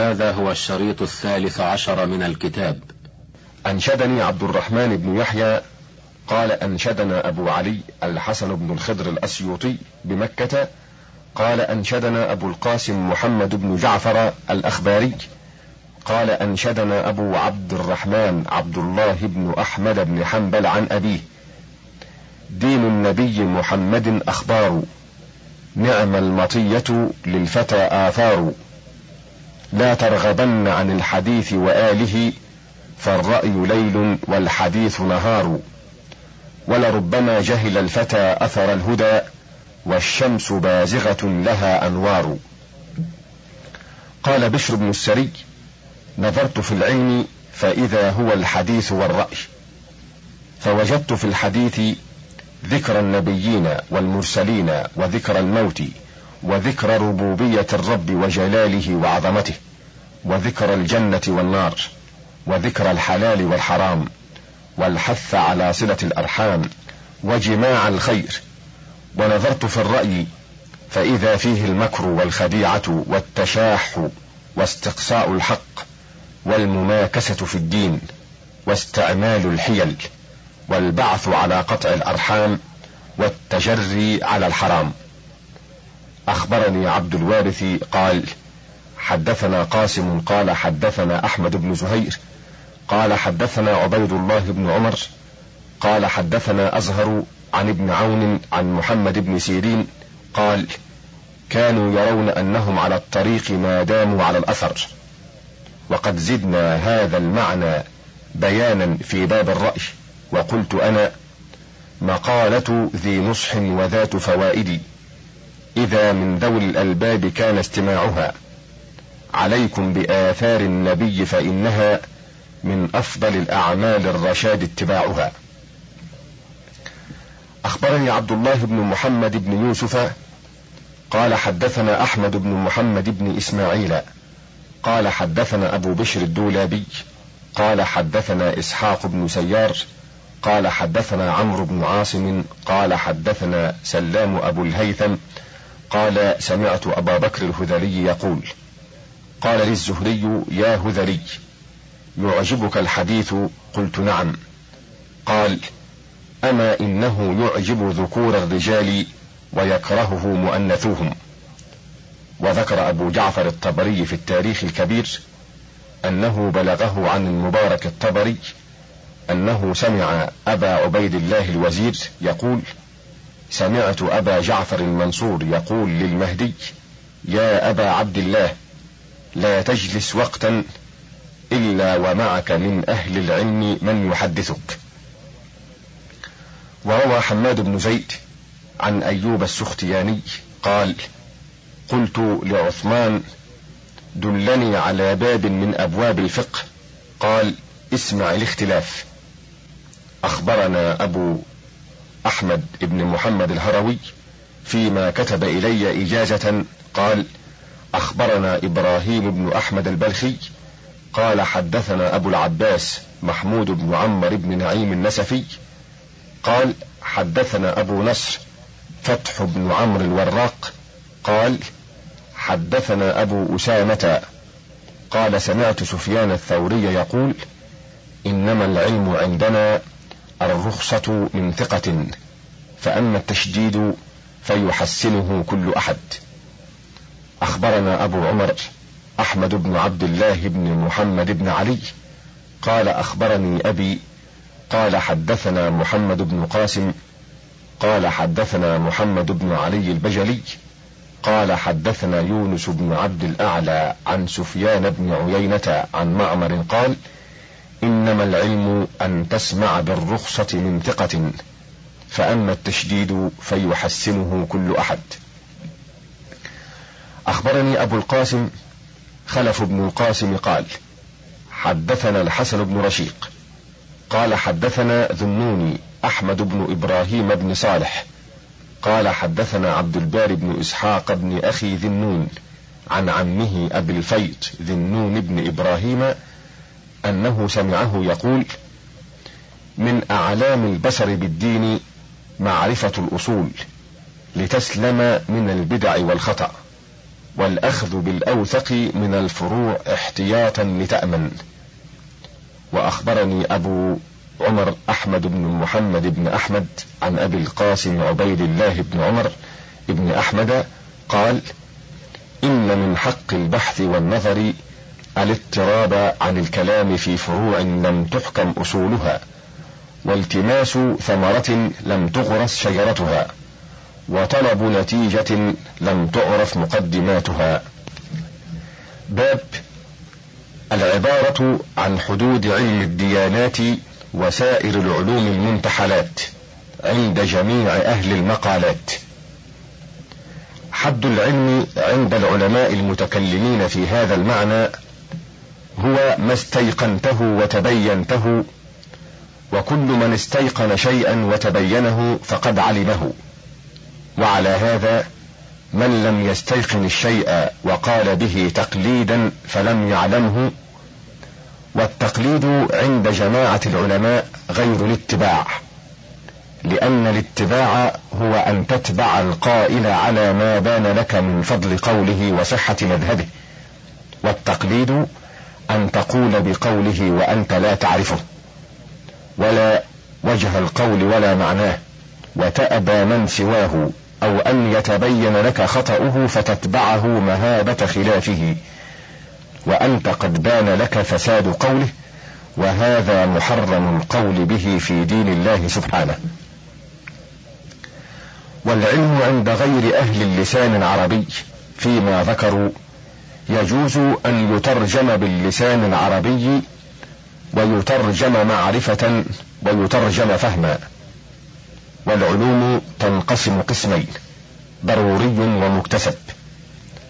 هذا هو الشريط الثالث عشر من الكتاب. أنشدني عبد الرحمن بن يحيى قال أنشدنا أبو علي الحسن بن الخضر الأسيوطي بمكة قال أنشدنا أبو القاسم محمد بن جعفر الأخباري قال أنشدنا أبو عبد الرحمن عبد الله بن أحمد بن حنبل عن أبيه. دين النبي محمد أخبار نعم المطية للفتى آثار. لا ترغبن عن الحديث وآله فالرأي ليل والحديث نهار. ولربما جهل الفتى أثر الهدى والشمس بازغة لها أنوار. قال بشر بن السري نظرت في العلم فإذا هو الحديث والرأي. فوجدت في الحديث ذكر النبيين والمرسلين وذكر الموت. وذكر ربوبية الرب وجلاله وعظمته وذكر الجنة والنار وذكر الحلال والحرام والحث على صلة الأرحام وجماع الخير. ونظرت في الرأي فإذا فيه المكر والخديعة والتشاح واستقصاء الحق والمماكسة في الدين واستعمال الحيل والبعث على قطع الأرحام والتجري على الحرام. أخبرني عبد الوارث قال حدثنا قاسم قال حدثنا أحمد بن زهير قال حدثنا عبيد الله بن عمر قال حدثنا أزهر عن ابن عون عن محمد بن سيرين قال كانوا يرون أنهم على الطريق ما داموا على الأثر وقد زدنا هذا المعنى بيانا في باب الرأي وقلت أنا مقالة ذي نصح وذات فوائد إذا من ذوي الألباب كان استماعها. عليكم بآثار النبي فإنها من أفضل الأعمال الرشاد اتباعها. أخبرني عبد الله بن محمد بن يوسف قال حدثنا أحمد بن محمد بن إسماعيل قال حدثنا أبو بشر الدولابي قال حدثنا إسحاق بن سيار قال حدثنا عمرو بن عاصم قال حدثنا سلام أبو الهيثم قال سمعت أبا بكر الهذلي يقول قال لي الزهري يا هذلي يعجبك الحديث؟ قلت نعم قال أما إنه يعجب ذكور الرجال ويكرهه مؤنثوهم وذكر أبو جعفر الطبري في التاريخ الكبير أنه بلغه عن المبارك الطبري أنه سمع أبا عبيد الله الوزير يقول سمعت أبا جعفر المنصور يقول للمهدي يا أبا عبد الله لا تجلس وقتا إلا ومعك من أهل العلم من يحدثك. وروى حماد بن زيد عن أيوب السختياني قال قلت لعثمان دلني على باب من أبواب الفقه. قال اسمع الاختلاف. أخبرنا أبو أحمد بن محمد الهروي فيما كتب إلي إجازة قال أخبرنا إبراهيم بن أحمد البلخي قال حدثنا أبو العباس محمود بن عمر بن نعيم النسفي قال حدثنا أبو نصر فتح بن عمرو الوراق قال حدثنا أبو أسامة قال سمعت سفيان الثوري يقول إنما العلم عندنا الرخصة من ثقة فأما التشديد فيحسنه كل أحد. أخبرنا أبو عمر أحمد بن عبد الله بن محمد بن علي قال أخبرني أبي قال حدثنا محمد بن قاسم قال حدثنا محمد بن علي البجلي قال حدثنا يونس بن عبد الأعلى عن سفيان بن عيينة عن معمر قال إنما العلم أن تسمع بالرخصة من ثقة فأما التشديد فيحسنه كل أحد. أخبرني أبو القاسم خلف بن القاسم قال حدثنا الحسن بن رشيق. قال حدثنا ذنوني أحمد بن إبراهيم بن صالح. قال حدثنا عبد الباري بن إسحاق بن أخي ذنون عن عمه أبي الفيض ذنون بن إبراهيم أنه سمعه يقول من أعلام البشر بالدين معرفة الأصول لتسلم من البدع والخطأ والأخذ بالأوثق من الفروع احتياطا لتأمن. وأخبرني أبو عمر أحمد بن محمد بن أحمد عن أبي القاسم عبيد الله بن عمر بن أحمد قال إن من حق البحث والنظر الاضطراب عن الكلام في فروع لم تحكم أصولها والتماس ثمرة لم تغرس شجرتها وطلب نتيجة لم تعرف مقدماتها. باب العبارة عن حدود علم الديانات وسائر العلوم المنتحلات عند جميع أهل المقالات. حد العلم عند العلماء المتكلمين في هذا المعنى هو ما استيقنته وتبينته وكل من استيقن شيئا وتبينه فقد علمه. وعلى هذا من لم يستيقن الشيء وقال به تقليدا فلم يعلمه والتقليد عند جماعة العلماء غير الاتباع لأن الاتباع هو أن تتبع القائل على ما بان لك من فضل قوله وصحة مذهبه. والتقليد أن تقول بقوله وأنت لا تعرفه. ولا وجه القول ولا معناه. وتأبى من سواه أو أن يتبين لك خطأه فتتبعه مهابة خلافه. وأنت قد بان لك فساد قوله وهذا محرم القول به في دين الله سبحانه. والعلم عند غير أهل اللسان العربي فيما ذكروا يجوز أن يترجم باللسان العربي ويترجم معرفة ويترجم فهما. والعلوم تنقسم قسمين ضروري ومكتسب.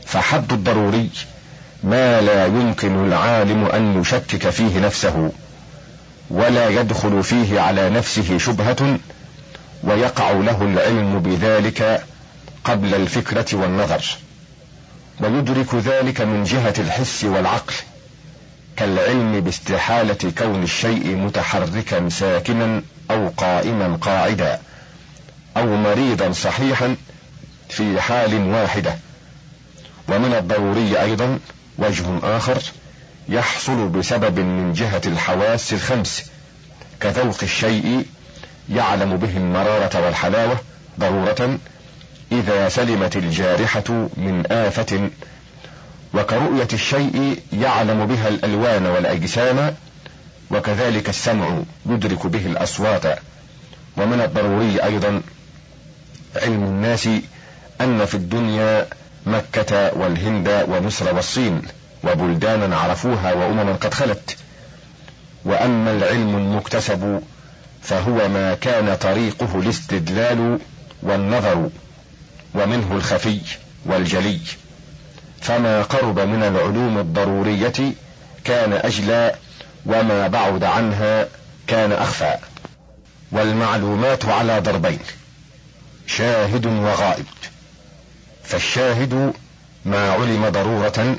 فحد الضروري ما لا يمكن العالم أن يشكك فيه نفسه ولا يدخل فيه على نفسه شبهة ويقع له العلم بذلك قبل الفكرة والنظر. ويدرك ذلك من جهة الحس والعقل كالعلم باستحالة كون الشيء متحركا ساكنا أو قائما قاعدا أو مريضا صحيحا في حال واحدة. ومن الضروري أيضا وجه آخر يحصل بسبب من جهة الحواس الخمس كذوق الشيء يعلم به المرارة والحلاوة ضرورة إذا سلمت الجارحة من آفة وكرؤية الشيء يعلم بها الألوان والأجسام وكذلك السمع يدرك به الأصوات. ومن الضروري أيضا علم الناس أن في الدنيا مكة والهند ومصر والصين وبلدانا عرفوها وأمما قد خلت. وأما العلم المكتسب فهو ما كان طريقه الاستدلال والنظر. ومنه الخفي والجلي. فما قرب من العلوم الضرورية كان أجلى وما بعد عنها كان أخفى. والمعلومات على ضربين شاهد وغائب. فالشاهد ما علم ضرورة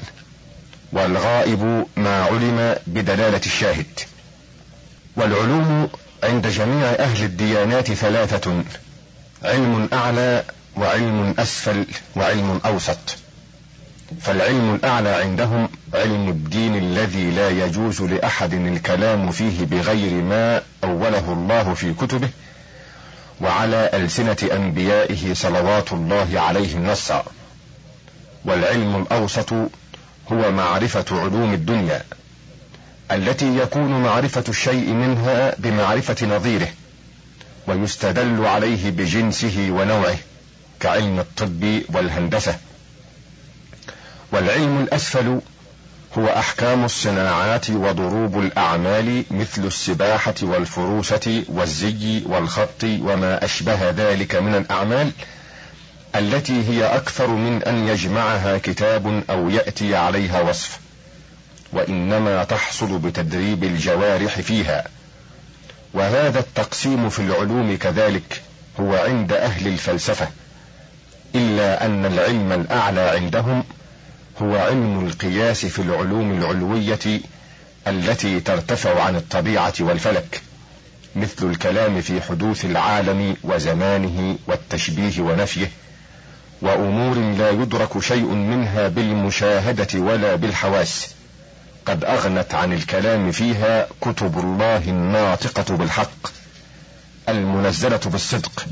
والغائب ما علم بدلالة الشاهد. والعلوم عند جميع أهل الديانات ثلاثة علم أعلى وعلم أسفل وعلم أوسط. فالعلم الأعلى عندهم علم الدين الذي لا يجوز لأحد الكلام فيه بغير ما أوله الله في كتبه وعلى ألسنة أنبيائه صلوات الله عليهم نصا والعلم الأوسط هو معرفة علوم الدنيا التي يكون معرفة الشيء منها بمعرفة نظيره ويستدل عليه بجنسه ونوعه. كعلم الطب والهندسة. والعلم الأسفل هو أحكام الصناعات وضروب الأعمال مثل السباحة والفروسة والزي والخط وما أشبه ذلك من الأعمال التي هي أكثر من أن يجمعها كتاب أو يأتي عليها وصف وإنما تحصل بتدريب الجوارح فيها. وهذا التقسيم في العلوم كذلك هو عند أهل الفلسفة. إلا أن العلم الأعلى عندهم هو علم القياس في العلوم العلوية التي ترتفع عن الطبيعة والفلك مثل الكلام في حدوث العالم وزمانه والتشبيه ونفيه وأمور لا يدرك شيء منها بالمشاهدة ولا بالحواس قد أغنت عن الكلام فيها كتب الله الناطقة بالحق المنزلة بالصدق.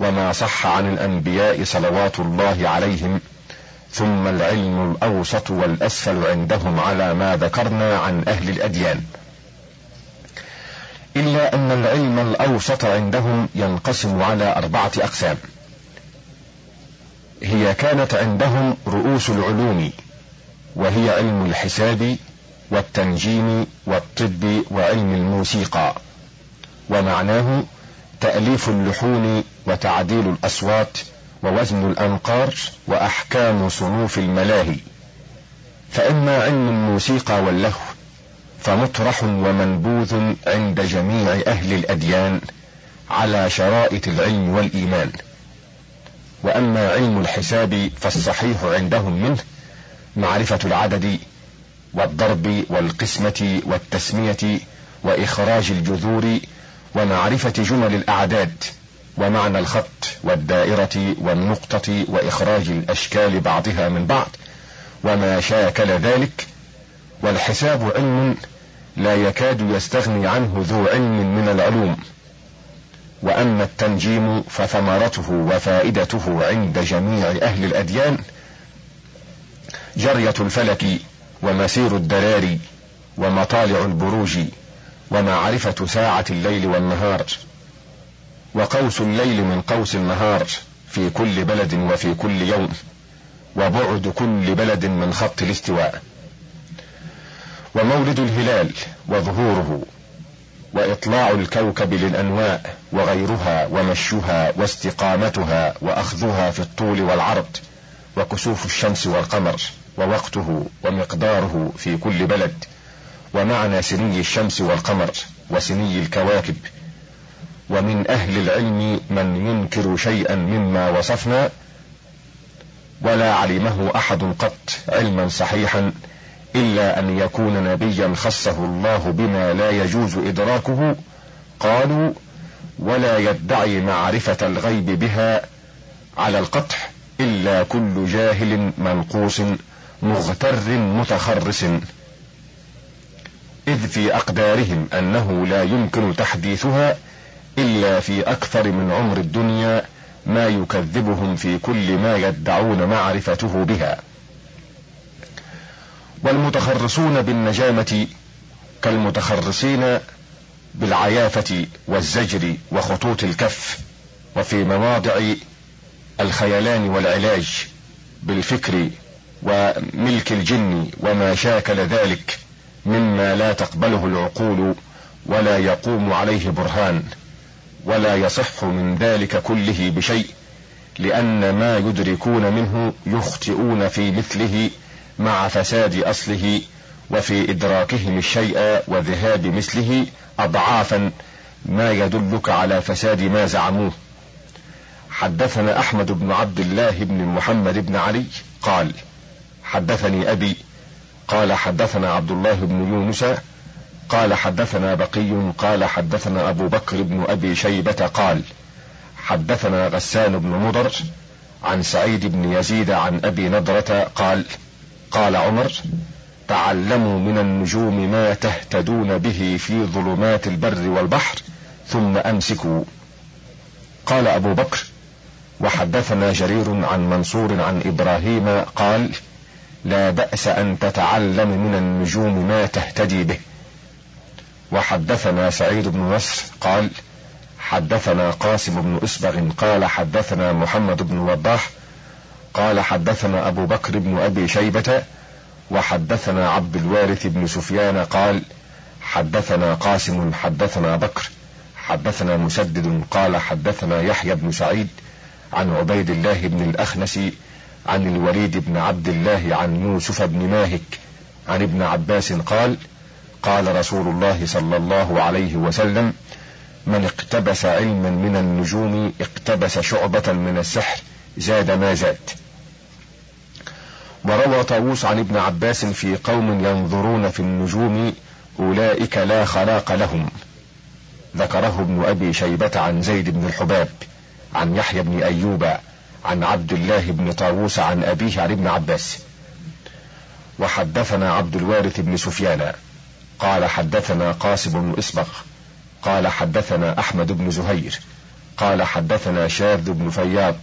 وما صح عن الأنبياء صلوات الله عليهم ثم العلم الأوسط والأسفل عندهم على ما ذكرنا عن أهل الأديان. إلا أن العلم الأوسط عندهم ينقسم على أربعة أقسام. هي كانت عندهم رؤوس العلوم وهي علم الحساب والتنجيم والطب وعلم الموسيقى ومعناه تأليف اللحون وتعديل الأصوات ووزن الأنقار وأحكام صنوف الملاهي. فإما علم الموسيقى واللهو فمطرح ومنبوذ عند جميع أهل الأديان على شرائط العلم والإيمان. وأما علم الحساب فالصحيح عندهم منه معرفة العدد والضرب والقسمة والتسمية وإخراج الجذور ومعرفة جمل الأعداد. ومعنى الخط والدائرة والنقطة وإخراج الأشكال بعضها من بعض. وما شاكل ذلك والحساب علم لا يكاد يستغني عنه ذو علم من العلوم. وأما التنجيم فثمرته وفائدته عند جميع أهل الأديان. جرية الفلك ومسير الدراري ومطالع البروج ومعرفة ساعة الليل والنهار. وقوس الليل من قوس النهار في كل بلد وفي كل يوم وبعد كل بلد من خط الاستواء. ومولد الهلال وظهوره وإطلاع الكوكب للأنواء وغيرها ومشها واستقامتها وأخذها في الطول والعرض وكسوف الشمس والقمر ووقته ومقداره في كل بلد ومعنى سني الشمس والقمر وسني الكواكب. ومن أهل العلم من ينكر شيئا مما وصفنا ولا علمه أحد قط علما صحيحا إلا أن يكون نبيا خصه الله بما لا يجوز إدراكه. قالوا ولا يدعي معرفة الغيب بها على القطع إلا كل جاهل منقوص مغتر متخرس. إذ في أقدارهم أنه لا يمكن تحديثها إلا في أكثر من عمر الدنيا ما يكذبهم في كل ما يدعون معرفته بها. والمتخرصون بالنجامة كالمتخرصين بالعيافة والزجر وخطوط الكف وفي مواضع الخيلان والعلاج بالفكر وملك الجن وما شاكل ذلك مما لا تقبله العقول ولا يقوم عليه برهان. ولا يصح من ذلك كله بشيء لأن ما يدركون منه يخطئون في مثله مع فساد أصله وفي إدراكهم الشيء وذهاب مثله اضعافا ما يدلك على فساد ما زعموه. حدثنا أحمد بن عبد الله بن محمد بن علي قال حدثني أبي قال حدثنا عبد الله بن يونس قال حدثنا بقي قال حدثنا أبو بكر بن أبي شيبة قال حدثنا غسان بن مضر عن سعيد بن يزيد عن أبي نضرة قال قال عمر تعلموا من النجوم ما تهتدون به في ظلمات البر والبحر ثم أمسكوا. قال أبو بكر وحدثنا جرير عن منصور عن إبراهيم قال لا بأس أن تتعلم من النجوم ما تهتدي به. وحدثنا سعيد بن نصر قال حدثنا قاسم بن أسبغ قال حدثنا محمد بن وضاح قال حدثنا أبو بكر بن أبي شيبة وحدثنا عبد الوارث بن سفيان قال حدثنا قاسم حدثنا بكر حدثنا مسدد قال حدثنا يحيى بن سعيد عن عبيد الله بن الأخنس عن الوليد بن عبد الله عن يوسف بن ماهك عن ابن عباس قال قال رسول الله صلى الله عليه وسلم من اقتبس علما من النجوم اقتبس شعبة من السحر زاد ما زاد. وروى طاووس عن ابن عباس في قوم ينظرون في النجوم أولئك لا خلاق لهم. ذكره ابن أبي شيبة عن زيد بن الحباب عن يحيى بن أيوب عن عبد الله بن طاووس عن أبيه عن ابن عباس. وحدثنا عبد الوارث بن سفيان. قال حدثنا قاسم بن إسبغ قال حدثنا أحمد بن زهير قال حدثنا شاذ بن فياض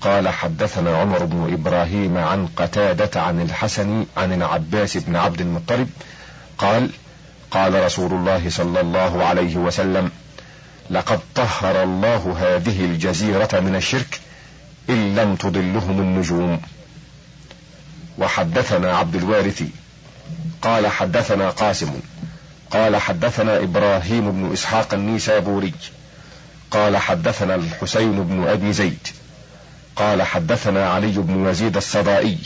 قال حدثنا عمر بن إبراهيم عن قتادة عن الحسن عن العباس بن عبد المطلب قال قال رسول الله صلى الله عليه وسلم لقد طهر الله هذه الجزيرة من الشرك إن لم تضلهم النجوم وحدثنا عبد الوارث قال حدثنا قاسم. قال حدثنا إبراهيم بن إسحاق النيسابوري. قال حدثنا الحسين بن أبي زيد. قال حدثنا علي بن يزيد الصدائي.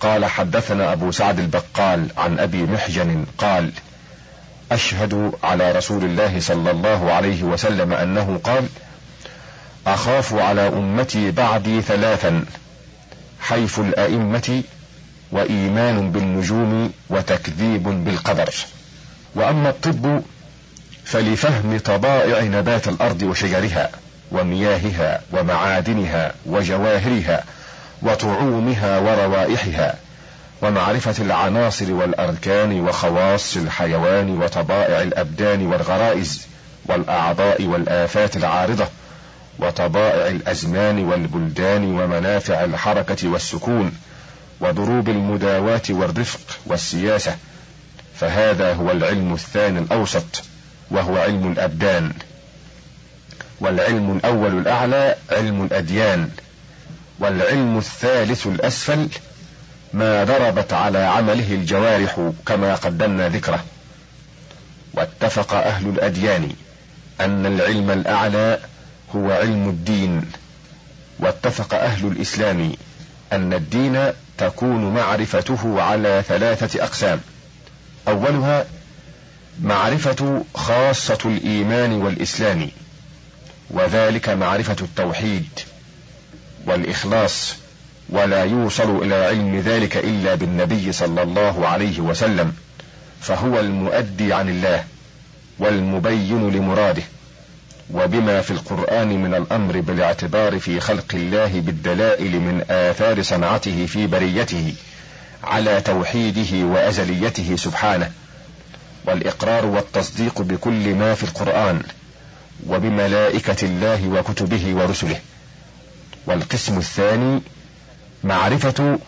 قال حدثنا أبو سعد البقال عن أبي محجن قال أشهد على رسول الله صلى الله عليه وسلم أنه قال أخاف على أمتي بعدي ثلاثا حيف الأئمة وإيمان بالنجوم وتكذيب بالقدر. وأما الطب فلفهم طبائع نبات الأرض وشجرها ومياهها ومعادنها وجواهرها وطعومها وروائحها ومعرفة العناصر والأركان وخواص الحيوان وطبائع الأبدان والغرائز والأعضاء والآفات العارضة وطبائع الأزمان والبلدان ومنافع الحركة والسكون وضروب المداواة والرفق والسياسة فهذا هو العلم الثاني الأوسط وهو علم الأبدان. والعلم الأول الأعلى علم الأديان والعلم الثالث الأسفل ما ضربت على عمله الجوارح كما قدمنا ذكره. واتفق أهل الأديان أن العلم الأعلى هو علم الدين. واتفق أهل الإسلام أن الدين تكون معرفته على ثلاثة أقسام. أولها معرفة خاصة الإيمان والإسلام وذلك معرفة التوحيد والإخلاص ولا يوصل إلى علم ذلك إلا بالنبي صلى الله عليه وسلم فهو المؤدي عن الله والمبين لمراده. وبما في القرآن من الأمر بالاعتبار في خلق الله بالدلائل من آثار صنعته في بريته على توحيده وأزليته سبحانه والإقرار والتصديق بكل ما في القرآن وبملائكة الله وكتبه ورسله. والقسم الثاني معرفة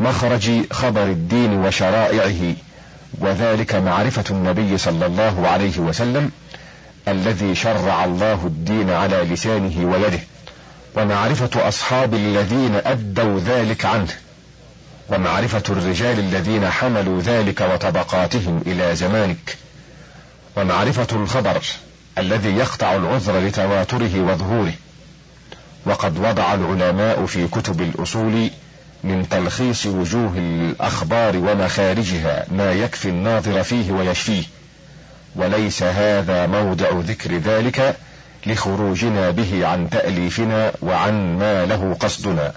مخرج خبر الدين وشرائعه وذلك معرفة النبي صلى الله عليه وسلم الذي شرع الله الدين على لسانه ويده ومعرفة أصحاب الذين أدوا ذلك عنه ومعرفة الرجال الذين حملوا ذلك وطبقاتهم إلى زمانك ومعرفة الخبر الذي يقطع العذر لتواتره وظهوره وقد وضع العلماء في كتب الأصول من تلخيص وجوه الأخبار ومخارجها ما يكفي الناظر فيه ويشفيه. وليس هذا موضع ذكر ذلك لخروجنا به عن تأليفنا وعن ما له قصدنا.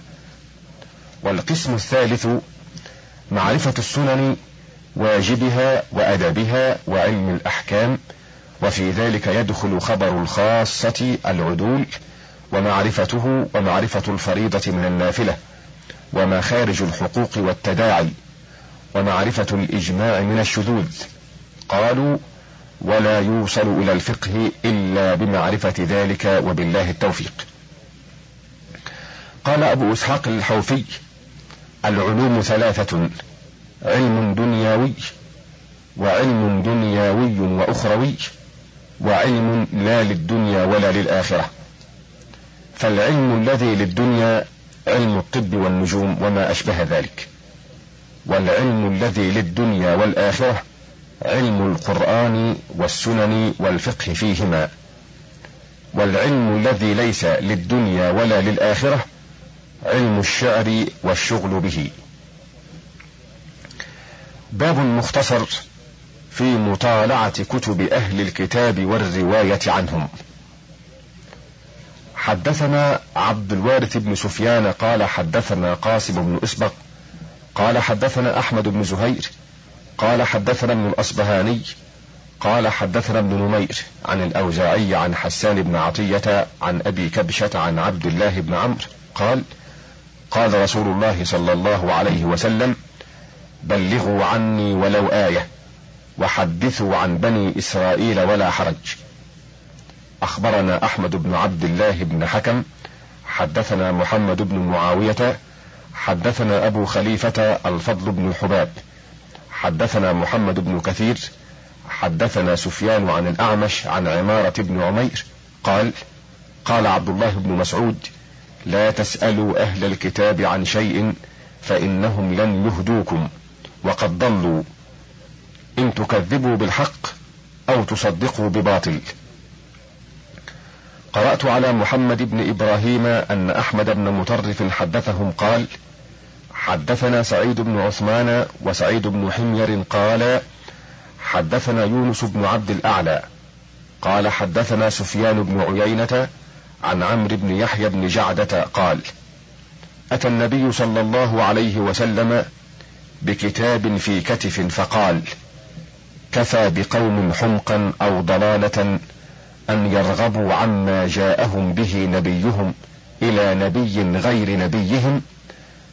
والقسم الثالث معرفة السنن واجبها وأدبها وعلم الأحكام وفي ذلك يدخل خبر الخاصة العدول ومعرفته ومعرفة الفريضة من النافلة ومخارج الحقوق والتداعي ومعرفة الإجماع من الشذوذ. قالوا ولا يوصل إلى الفقه إلا بمعرفة ذلك وبالله التوفيق. قال أبو إسحاق الحوفي العلوم ثلاثة علم دنياوي وعلم دنياوي وأخروي وعلم لا للدنيا ولا للآخرة. فالعلم الذي للدنيا علم الطب والنجوم وما أشبه ذلك. والعلم الذي للدنيا والآخرة علم القرآن والسنن والفقه فيهما. والعلم الذي ليس للدنيا ولا للآخرة علم الشعر والشغل به. باب مختصر في مطالعة كتب أهل الكتاب والرواية عنهم. حدثنا عبد الوارث بن سفيان قال حدثنا قاسم بن إسبق قال حدثنا أحمد بن زهير قال حدثنا ابن الأصبهاني قال حدثنا ابن نمير عن الأوزاعي عن حسان بن عطية عن أبي كبشة عن عبد الله بن عمرو قال قال رسول الله صلى الله عليه وسلم بلغوا عني ولو آية وحدثوا عن بني إسرائيل ولا حرج. أخبرنا أحمد بن عبد الله بن حكم حدثنا محمد بن معاوية حدثنا أبو خليفة الفضل بن حباب. حدثنا محمد بن كثير حدثنا سفيان عن الأعمش عن عمارة بن عمير قال قال عبد الله بن مسعود لا تسألوا أهل الكتاب عن شيء فإنهم لن يهدوكم وقد ضلوا. إن تكذبوا بالحق أو تصدقوا بباطل. قرأت على محمد بن إبراهيم أن أحمد بن مطرف حدثهم قال حدثنا سعيد بن عثمان وسعيد بن حمير قال حدثنا يونس بن عبد الأعلى قال حدثنا سفيان بن عيينة عن عمرو بن يحيى بن جعدة قال أتى النبي صلى الله عليه وسلم بكتاب في كتف فقال كفى بقوم حمقا أو ضلالة أن يرغبوا عما جاءهم به نبيهم إلى نبي غير نبيهم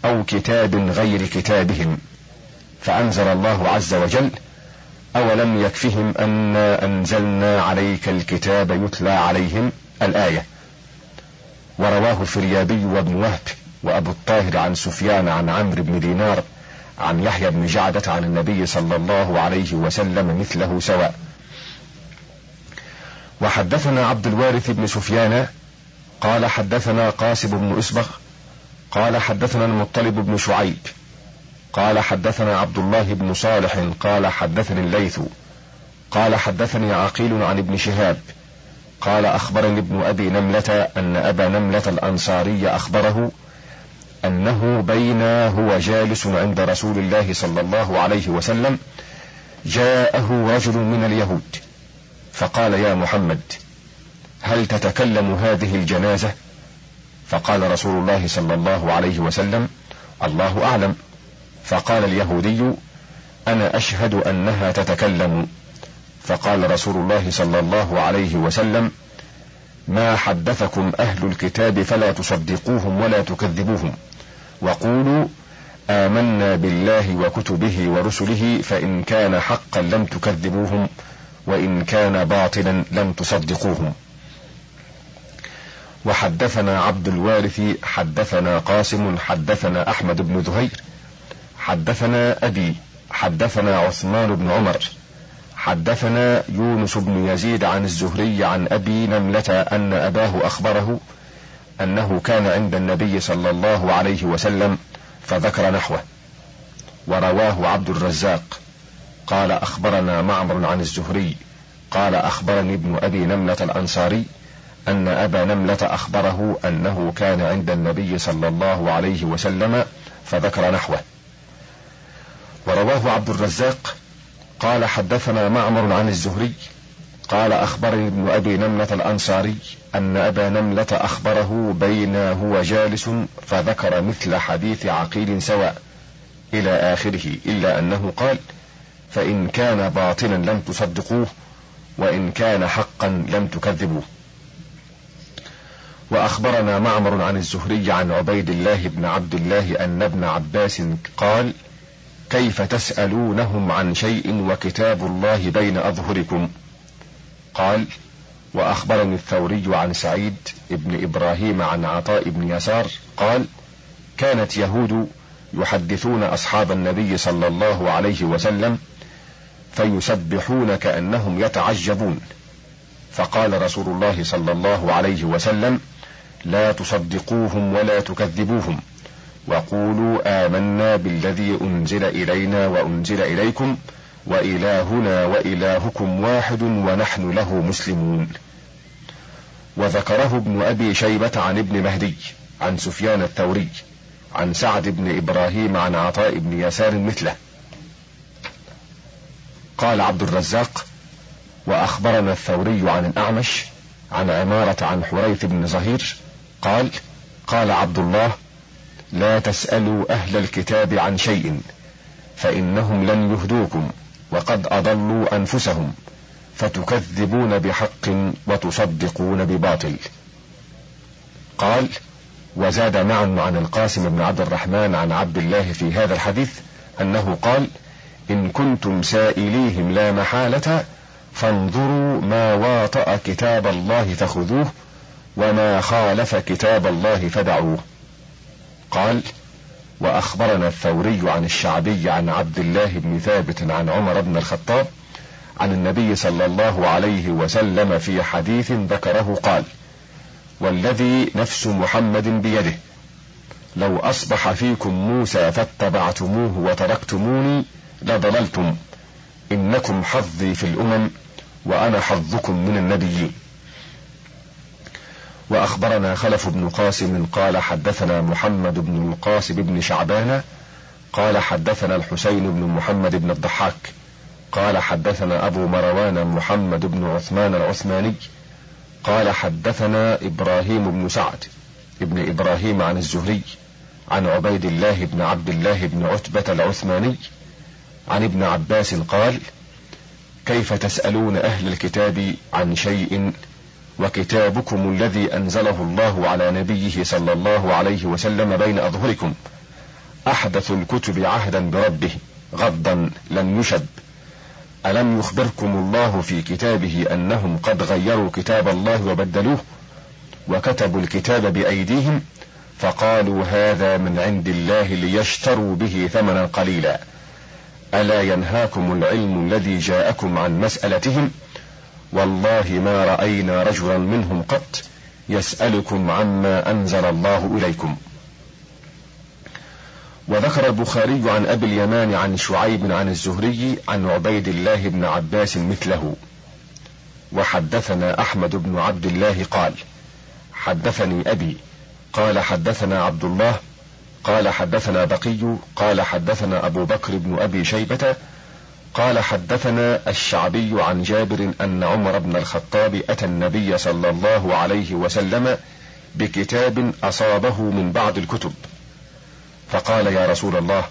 أو كتاب غير كتابهم فأنزل الله عز وجل أولم يكفهم أنا أنزلنا عليك الكتاب يتلى عليهم الآية؟ ورواه الفريابي وابن وهب وأبو الطاهر عن سفيان عن عمرو بن دينار عن يحيى بن جعدة عن النبي صلى الله عليه وسلم مثله سواء. وحدثنا عبد الوارث بن سفيان قال حدثنا قاسم بن إسبغ قال حدثنا المطلب بن شعيب. قال حدثنا عبد الله بن صالح قال حدثني الليث. قال حدثني عقيل عن ابن شهاب. قال أخبرني ابن أبي نملة أن أبا نملة الأنصاري أخبره أنه بين هو جالس عند رسول الله صلى الله عليه وسلم جاءه رجل من اليهود. فقال يا محمد هل تتكلم هذه الجنازة؟ فقال رسول الله صلى الله عليه وسلم الله أعلم. فقال اليهودي أنا أشهد أنها تتكلم. فقال رسول الله صلى الله عليه وسلم ما حدثكم أهل الكتاب فلا تصدقوهم ولا تكذبوهم وقولوا آمنا بالله وكتبه ورسله فإن كان حقا لم تكذبوهم وإن كان باطلا لم تصدقوهم. وحدثنا عبد الوارث حدثنا قاسم حدثنا أحمد بن ذهير حدثنا أبي حدثنا عثمان بن عمر حدثنا يونس بن يزيد عن الزهري عن أبي نملة أن أباه أخبره أنه كان عند النبي صلى الله عليه وسلم فذكر نحوه ورواه عبد الرزاق. قال أخبرنا معمر عن الزهري قال أخبرني ابن أبي نملة الأنصاري أن أبا نملة أخبره أنه كان عند النبي صلى الله عليه وسلم فذكر نحوه. ورواه عبد الرزاق قال حدثنا معمر عن الزهري قال أخبرني ابن أبي نملة الأنصاري أن أبا نملة أخبره بين هو جالس فذكر مثل حديث عقيل سواء إلى آخره إلا أنه قال فإن كان باطلا لم تصدقوه وإن كان حقا لم تكذبوه. وأخبرنا معمر عن الزهري عن عبيد الله بن عبد الله أن ابن عباس قال كيف تسألونهم عن شيء وكتاب الله بين أظهركم؟ قال وأخبرني الثوري عن سعيد بن إبراهيم عن عطاء بن يسار قال كانت يهود يحدثون أصحاب النبي صلى الله عليه وسلم فيسبحون كانهم يتعجبون. فقال رسول الله صلى الله عليه وسلم لا تصدقوهم ولا تكذبوهم وقولوا آمنا بالذي أنزل إلينا وأنزل إليكم وإلهنا وإلهكم واحد ونحن له مسلمون. وذكره ابن أبي شيبة عن ابن مهدي عن سفيان الثوري عن سعد بن إبراهيم عن عطاء بن يسار مثله. قال عبد الرزاق وأخبرنا الثوري عن الأعمش عن عمارة عن حريث بن زهير قال قال عبد الله لا تسألوا أهل الكتاب عن شيء فإنهم لن يهدوكم وقد أضلوا أنفسهم فتكذبون بحق وتصدقون بباطل. قال وزاد معا عن القاسم بن عبد الرحمن عن عبد الله في هذا الحديث أنه قال إن كنتم سائليهم لا محالة فانظروا ما واطأ كتاب الله فخذوه وما خالف كتاب الله فدعوه. قال وأخبرنا الثوري عن الشعبي عن عبد الله بن ثابت عن عمر بن الخطاب عن النبي صلى الله عليه وسلم في حديث ذكره قال والذي نفس محمد بيده. لو أصبح فيكم موسى فاتبعتموه وتركتموني لضللتم. إنكم حظي في الأمم وأنا حظكم من النبيين. وأخبرنا خلف بن قاسم قال حدثنا محمد بن القاسم بن شعبان قال حدثنا الحسين بن محمد بن الضحاك قال حدثنا أبو مروان محمد بن عثمان العثماني قال حدثنا إبراهيم بن سعد ابن إبراهيم عن الزهري عن عبيد الله بن عبد الله بن عتبة العثماني عن ابن عباس قال كيف تسألون أهل الكتاب عن شيء وكتابكم الذي أنزله الله على نبيه صلى الله عليه وسلم بين أظهركم. أحدث الكتب عهدا بربه غضا لم يشب. ألم يخبركم الله في كتابه أنهم قد غيروا كتاب الله وبدلوه؟ وكتبوا الكتاب بأيديهم فقالوا هذا من عند الله ليشتروا به ثمنا قليلا. ألا ينهاكم العلم الذي جاءكم عن مسألتهم؟ والله ما رأينا رجلا منهم قط يسألكم عما أنزل الله إليكم. وذكر البخاري عن أبي اليمان عن شعيب عن الزهري عن عبيد الله بن عباس مثله. وحدثنا أحمد بن عبد الله قال حدثني أبي قال حدثنا عبد الله قال حدثنا بقي قال حدثنا أبو بكر بن أبي شيبة قال حدثنا الشعبي عن جابر أن عمر بن الخطاب أتى النبي صلى الله عليه وسلم بكتاب أصابه من بعض الكتب. فقال يا رسول الله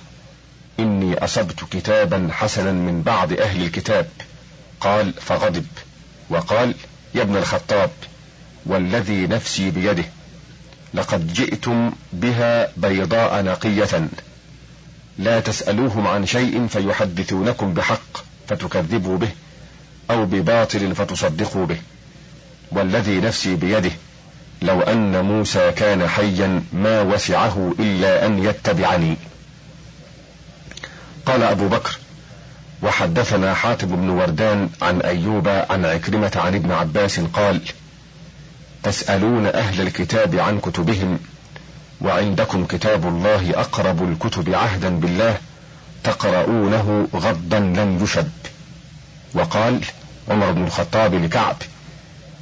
إني أصبت كتابا حسنا من بعض أهل الكتاب. قال فغضب. وقال يا ابن الخطاب والذي نفسي بيده لقد جئتم بها بيضاء نقية. لا تسألوهم عن شيء فيحدثونكم بحق فتكذبوا به أو بباطل فتصدقوا به. والذي نفسي بيده لو أن موسى كان حيا ما وسعه إلا أن يتبعني. قال أبو بكر وحدثنا حاتم بن وردان عن أيوب عن عكرمة عن ابن عباس قال تسألون أهل الكتاب عن كتبهم وعندكم كتاب الله أقرب الكتب عهدا بالله تقرؤونه غضا لم يشب وقال عمر بن الخطاب لكعب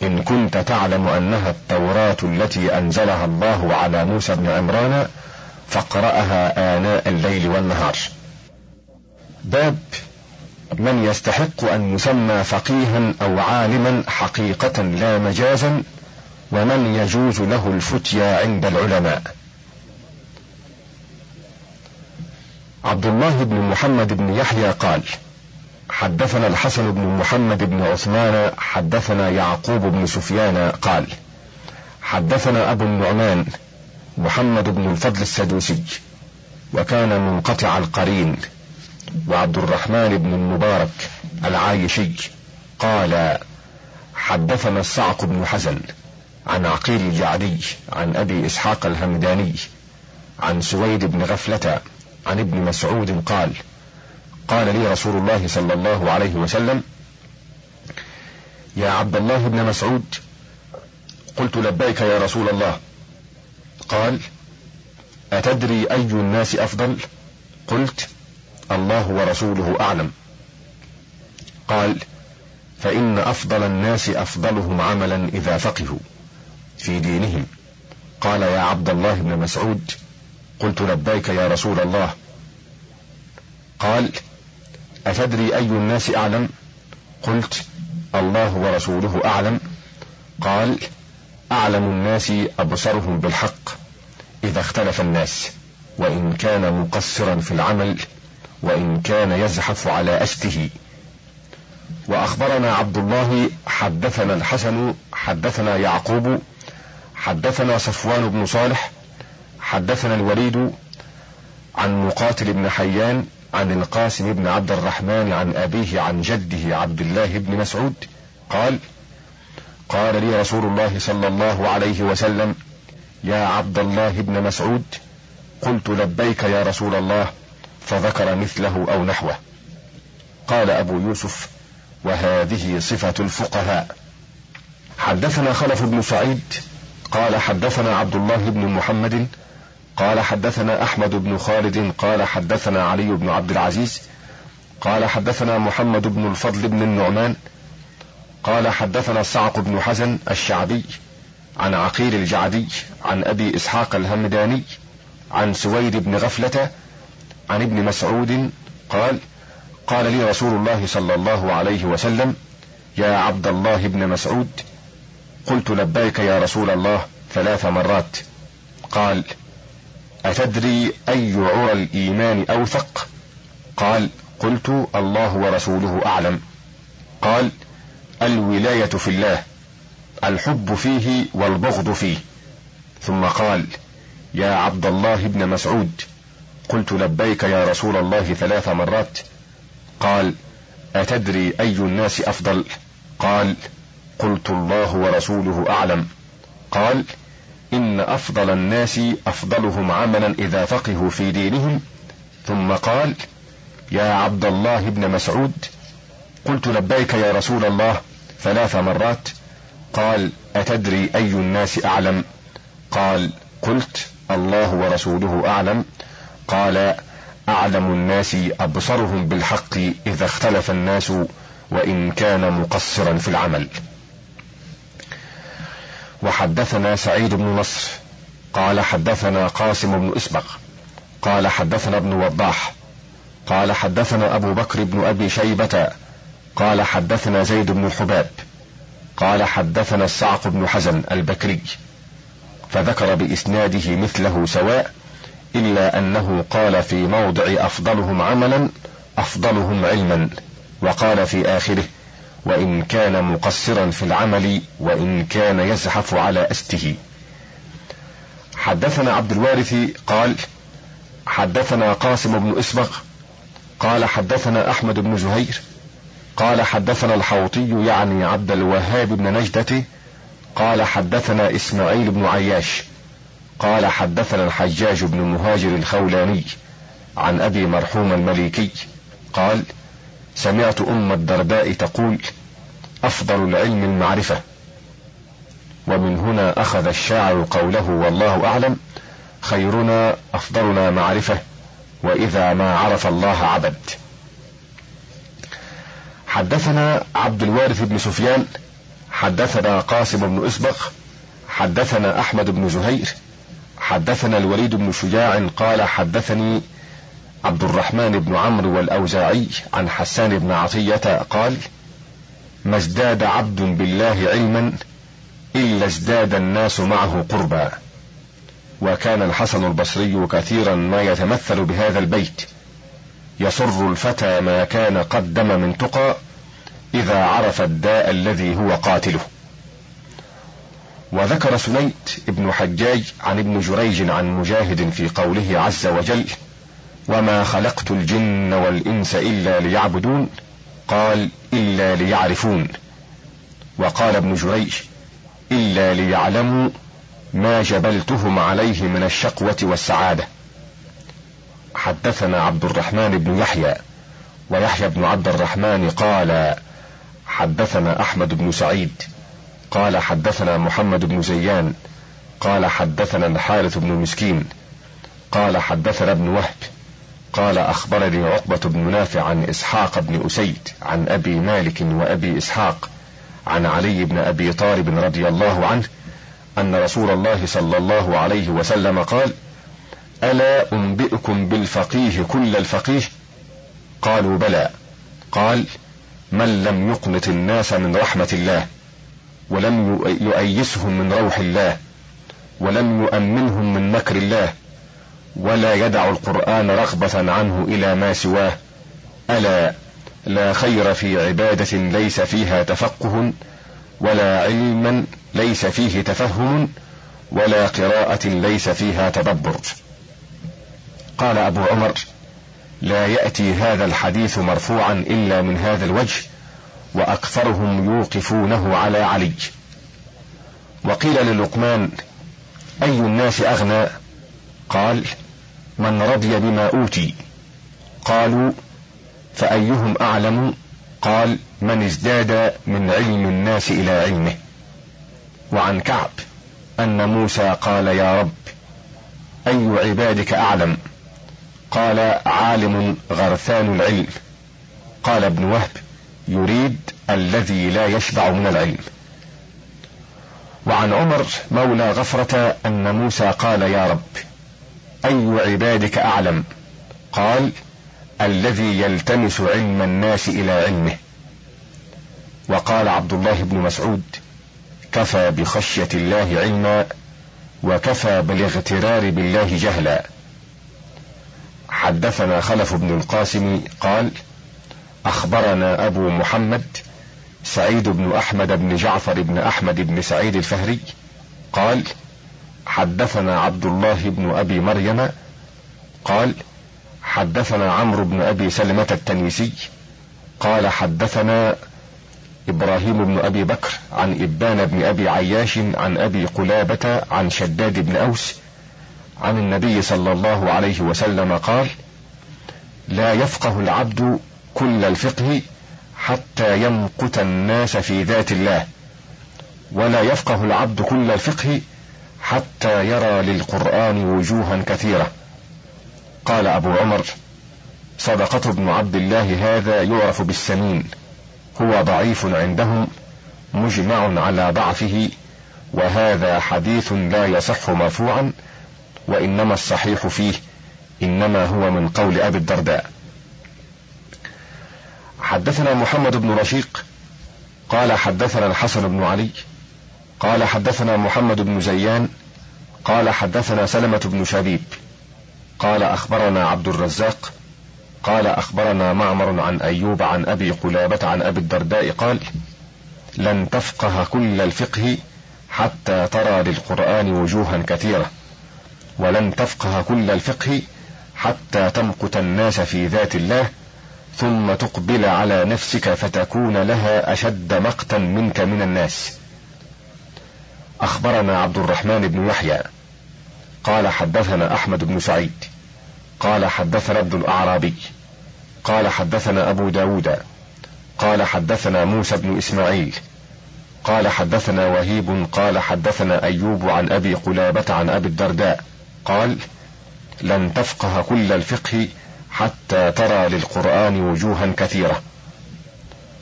إن كنت تعلم أنها التوراة التي أنزلها الله على موسى بن عمران فاقرأها آناء الليل والنهار. باب من يستحق أن يسمى فقيها أو عالما حقيقة لا مجازا ومن يجوز له الفتيا عند العلماء. عبد الله بن محمد بن يحيى قال حدثنا الحسن بن محمد بن عثمان حدثنا يعقوب بن سفيان قال حدثنا أبو النعمان محمد بن الفضل السدوسي وكان منقطع القرين وعبد الرحمن بن المبارك العايشي قال حدثنا الصعق بن حزن عن عقيل الجعدي عن أبي إسحاق الهمداني عن سويد بن غفلة عن ابن مسعود قال قال لي رسول الله صلى الله عليه وسلم يا عبد الله بن مسعود قلت لبيك يا رسول الله. قال أتدري أي الناس أفضل؟ قلت الله ورسوله أعلم. قال فإن أفضل الناس أفضلهم عملا إذا فقهوا في دينهم. قال يا عبد الله بن مسعود قلت لبيك يا رسول الله. قال أتدري أي الناس أعلم؟ قلت الله ورسوله أعلم. قال أعلم الناس أبصرهم بالحق إذا اختلف الناس وإن كان مقصرا في العمل وإن كان يزحف على أسته وأخبرنا عبد الله حدثنا الحسن حدثنا يعقوب حدثنا صفوان بن صالح حدثنا الوليد عن مقاتل بن حيان عن القاسم بن عبد الرحمن عن أبيه عن جده عبد الله بن مسعود قال قال لي رسول الله صلى الله عليه وسلم يا عبد الله بن مسعود قلت لبيك يا رسول الله فذكر مثله أو نحوه. قال أبو يوسف وهذه صفة الفقهاء. حدثنا خلف بن سعيد قال حدثنا عبد الله بن محمد قال حدثنا أحمد بن خالد قال حدثنا علي بن عبد العزيز قال حدثنا محمد بن الفضل بن النعمان قال حدثنا صعق بن حزن الشعبي عن عقيل الجعدي عن أبي إسحاق الهمداني عن سويد بن غفلة عن ابن مسعود قال قال لي رسول الله صلى الله عليه وسلم يا عبد الله بن مسعود قلت لبيك يا رسول الله ثلاث مرات. قال أتدري أي عرى الإيمان اوثق قال قلت الله ورسوله أعلم. قال الولاية في الله الحب فيه والبغض فيه. ثم قال يا عبد الله بن مسعود قلت لبيك يا رسول الله ثلاث مرات. قال أتدري أي الناس أفضل؟ قال قلت الله ورسوله أعلم. قال إن أفضل الناس أفضلهم عملا إذا فقهوا في دينهم. ثم قال يا عبد الله بن مسعود قلت لبيك يا رسول الله ثلاث مرات. قال أتدري أي الناس أعلم؟ قال قلت الله ورسوله أعلم. قال أعلم الناس أبصرهم بالحق إذا اختلف الناس وإن كان مقصرا في العمل. وحدثنا سعيد بن نصر قال حدثنا قاسم بن إسبق قال حدثنا ابن وضاح قال حدثنا أبو بكر بن أبي شيبة قال حدثنا زيد بن الحباب قال حدثنا الصعق بن حزن البكري فذكر بإسناده مثله سواء إلا أنه قال في موضع أفضلهم عملا أفضلهم علما وقال في آخره وإن كان مقصرا في العمل وإن كان يزحف على أسته. حدثنا عبد الوارث قال حدثنا قاسم بن اسبغ قال حدثنا أحمد بن زهير قال حدثنا الحوطي يعني عبد الوهاب بن نجدة قال حدثنا إسماعيل بن عياش قال حدثنا الحجاج بن مهاجر الخولاني عن أبي مرحوم المليكي قال سمعت أم الدرداء تقول أفضل العلم المعرفة. ومن هنا أخذ الشاعر قوله والله أعلم خيرنا أفضلنا معرفة وإذا ما عرف الله عبد. حدثنا عبد الوارث بن سفيان حدثنا قاسم بن أسبق حدثنا أحمد بن زهير حدثنا الوليد بن شجاع قال حدثني عبد الرحمن بن عمرو والأوزاعي عن حسان بن عطية قال ما ازداد عبد بالله علما إلا ازداد الناس معه قربا. وكان الحسن البصري كثيرا ما يتمثل بهذا البيت. يسر الفتى ما كان قدم من تقى إذا عرف الداء الذي هو قاتله. وذكر سنيت ابن حجاج عن ابن جريج عن مجاهد في قوله عز وجل وما خلقت الجن والانس الا ليعبدون قال الا ليعرفون وقال ابن جريج الا ليعلموا ما جبلتهم عليه من الشقوه والسعاده حدثنا عبد الرحمن بن يحيى ويحيى بن عبد الرحمن قال حدثنا احمد بن سعيد قال حدثنا محمد بن زيان قال حدثنا الحارث بن مسكين قال حدثنا ابن وهب قال أخبرني عقبة بن نافع عن إسحاق بن أسيد عن أبي مالك وأبي إسحاق عن علي بن أبي طالب رضي الله عنه أن رسول الله صلى الله عليه وسلم قال ألا أنبئكم بالفقيه كل الفقيه؟ قالوا بلى. قال من لم يقنط الناس من رحمة الله ولم يؤيسهم من روح الله ولم يؤمنهم من مكر الله ولا يدع القرآن رغبة عنه إلى ما سواه. ألا لا خير في عبادة ليس فيها تفقه ولا علما ليس فيه تفهم ولا قراءة ليس فيها تدبر. قال أبو عمر لا يأتي هذا الحديث مرفوعا إلا من هذا الوجه وأكثرهم يوقفونه على علي. وقيل للقمان أي الناس أغنى؟ قال من رضي بما أوتي. قالوا فأيهم أعلم؟ قال من ازداد من علم الناس إلى علمه. وعن كعب أن موسى قال يا رب أي عبادك أعلم؟ قال عالم غرثان العلم. قال ابن وهب يريد الذي لا يشبع من العلم. وعن عمر مولى غفرة أن موسى قال يا رب أي عبادك أعلم؟ قال الذي يلتمس علم الناس إلى علمه. وقال عبد الله بن مسعود كفى بخشية الله علما وكفى بالاغترار بالله جهلا. حدثنا خلف بن القاسم قال أخبرنا أبو محمد سعيد بن أحمد بن جعفر بن أحمد بن سعيد الفهري قال حدثنا عبد الله بن أبي مريم قال حدثنا عمرو بن أبي سلمة التنيسي قال حدثنا إبراهيم بن أبي بكر عن إبان بن أبي عياش عن أبي قلابة عن شداد بن أوس عن النبي صلى الله عليه وسلم قال لا يفقه العبد كل الفقه حتى يمقت الناس في ذات الله ولا يفقه العبد كل الفقه حتى يرى للقرآن وجوها كثيرة. قال أبو عمر صدقة ابن عبد الله هذا يعرف بالسمين هو ضعيف عندهم مجمع على ضعفه وهذا حديث لا يصح مرفوعا وإنما الصحيح فيه إنما هو من قول أبي الدرداء. حدثنا محمد بن رشيق قال حدثنا الحسن بن علي قال حدثنا محمد بن زيان قال حدثنا سلمة بن شبيب قال أخبرنا عبد الرزاق قال أخبرنا معمر عن أيوب عن أبي قلابة عن أبي الدرداء قال لن تفقه كل الفقه حتى ترى للقرآن وجوها كثيرة ولن تفقه كل الفقه حتى تمقت الناس في ذات الله ثم تقبل على نفسك فتكون لها أشد مقتا منك من الناس. أخبرنا عبد الرحمن بن يحيى. قال حدثنا أحمد بن سعيد. قال حدثنا ابن الأعرابي. قال حدثنا أبو داود. قال حدثنا موسى بن إسماعيل. قال حدثنا وهيب. قال حدثنا أيوب عن أبي قلابة عن أبي الدرداء. قال لن تفقه كل الفقه حتى ترى للقرآن وجوها كثيرة.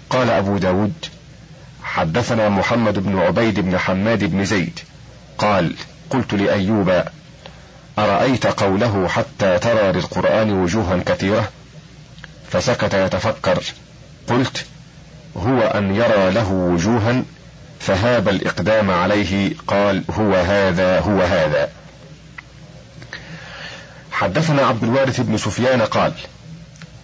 قال أبو داود حدثنا محمد بن عبيد بن حماد بن زيد. قال قلت لأيوب أرأيت قوله حتى ترى للقرآن وجوها كثيرة؟ فسكت يتفكر. قلت هو أن يرى له وجوها فهاب الإقدام عليه قال هو هذا هو هذا. حدثنا عبد الوارث بن سفيان قال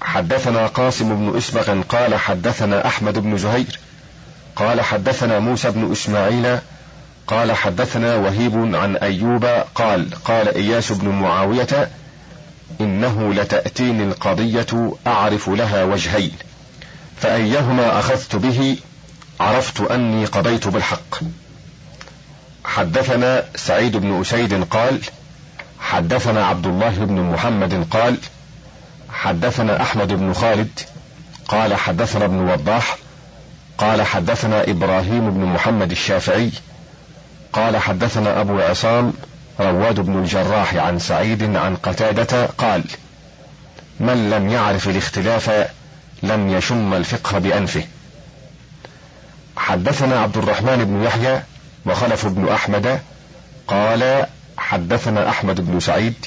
حدثنا قاسم بن إسبغ قال حدثنا أحمد بن زهير قال حدثنا موسى بن إسماعيل قال حدثنا وهيب عن أيوب قال قال إياس بن معاوية إنه لتأتيني القضية أعرف لها وجهين فأيهما أخذت به؟ عرفت أني قضيت بالحق. حدثنا سعيد بن أسيد قال حدثنا عبد الله بن محمد قال حدثنا أحمد بن خالد قال حدثنا ابن وضاح قال حدثنا إبراهيم بن محمد الشافعي قال حدثنا أبو عصام رواد بن الجراح عن سعيد عن قتادة قال من لم يعرف الاختلاف لم يشم الفقه بأنفه. حدثنا عبد الرحمن بن يحيى وخلف بن أحمد قال حدثنا أحمد بن سعيد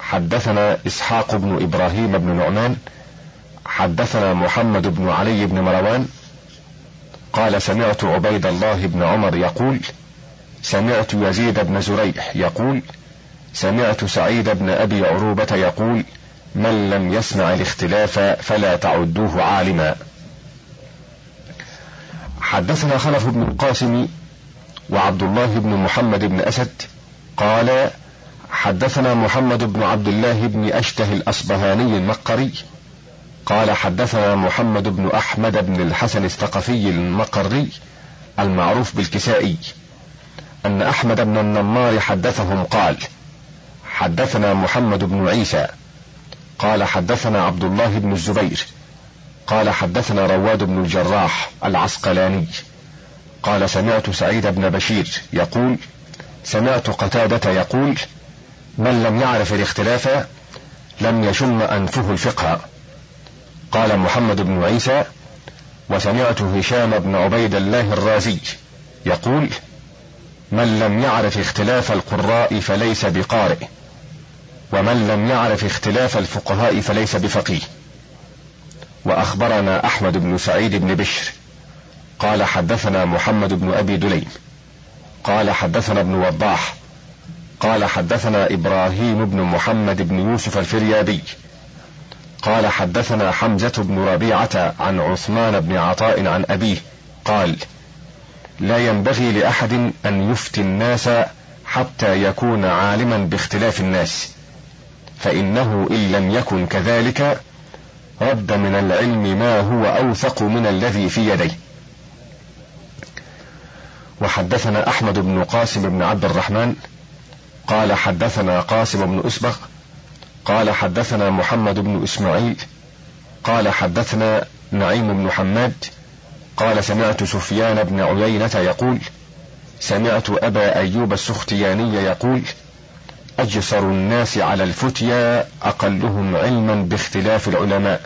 حدثنا إسحاق بن إبراهيم بن نعمان حدثنا محمد بن علي بن مروان قال سمعت عبيد الله بن عمر يقول سمعت يزيد بن زريح يقول سمعت سعيد بن أبي عروبة يقول من لم يسمع الاختلاف فلا تعدوه عالما. حدثنا خلف بن القاسم وعبد الله بن محمد بن أسد قال حدثنا محمد بن عبد الله بن اشته الاصبهاني المقري قال حدثنا محمد بن أحمد بن الحسن الثقفي المقري المعروف بالكسائي أن أحمد بن النمار حدثهم قال حدثنا محمد بن عيسى قال حدثنا عبد الله بن الزبير قال حدثنا رواد بن الجراح العسقلاني قال سمعت سعيد بن بشير يقول سمعت قتادة يقول من لم يعرف الاختلاف لم يشم أنفه الفقه. قال محمد بن عيسى وسمعت هشام بن عبيد الله الرازي يقول من لم يعرف اختلاف القراء فليس بقارئ ومن لم يعرف اختلاف الفقهاء فليس بفقيه وأخبرنا أحمد بن سعيد بن بشر قال حدثنا محمد بن أبي دليم قال حدثنا ابن وضاح قال حدثنا إبراهيم بن محمد بن يوسف الفريابي قال حدثنا حمزة بن ربيعة عن عثمان بن عطاء عن أبيه قال لا ينبغي لأحد أن يفتي الناس حتى يكون عالما باختلاف الناس فإنه إن لم يكن كذلك رد من العلم ما هو أوثق من الذي في يديه. وحدثنا أحمد بن قاسم بن عبد الرحمن قال حدثنا قاسم بن أسبغ قال حدثنا محمد بن إسماعيل قال حدثنا نعيم بن حماد قال سمعت سفيان بن عيينة يقول سمعت أبا أيوب السختياني يقول أجسر الناس على الفتيا أقلهم علما باختلاف العلماء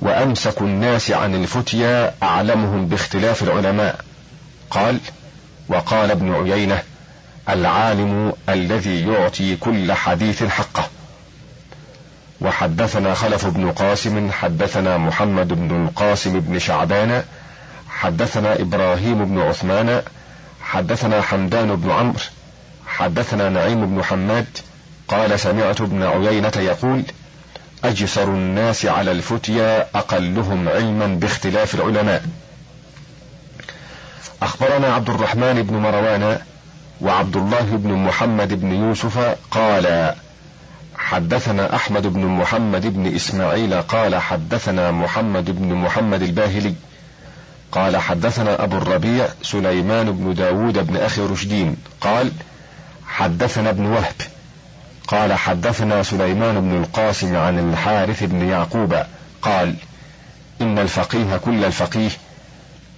وأمسك الناس عن الفتيا أعلمهم باختلاف العلماء. قال وقال ابن عيينة العالم الذي يعطي كل حديث حقه. وحدثنا خلف بن قاسم حدثنا محمد بن القاسم بن شعبان حدثنا إبراهيم بن عثمان حدثنا حمدان بن عمرو حدثنا نعيم بن حماد قال سمعت ابن عيينة يقول أجسر الناس على الفتيا أقلهم علما باختلاف العلماء. أخبرنا عبد الرحمن بن مروان وعبد الله بن محمد بن يوسف قال حدثنا أحمد بن محمد بن إسماعيل قال حدثنا محمد بن محمد الباهلي قال حدثنا أبو الربيع سليمان بن داود بن أخي رشدين قال حدثنا ابن وهب قال حدثنا سليمان بن القاسم عن الحارث بن يعقوب قال إن الفقيه كل الفقيه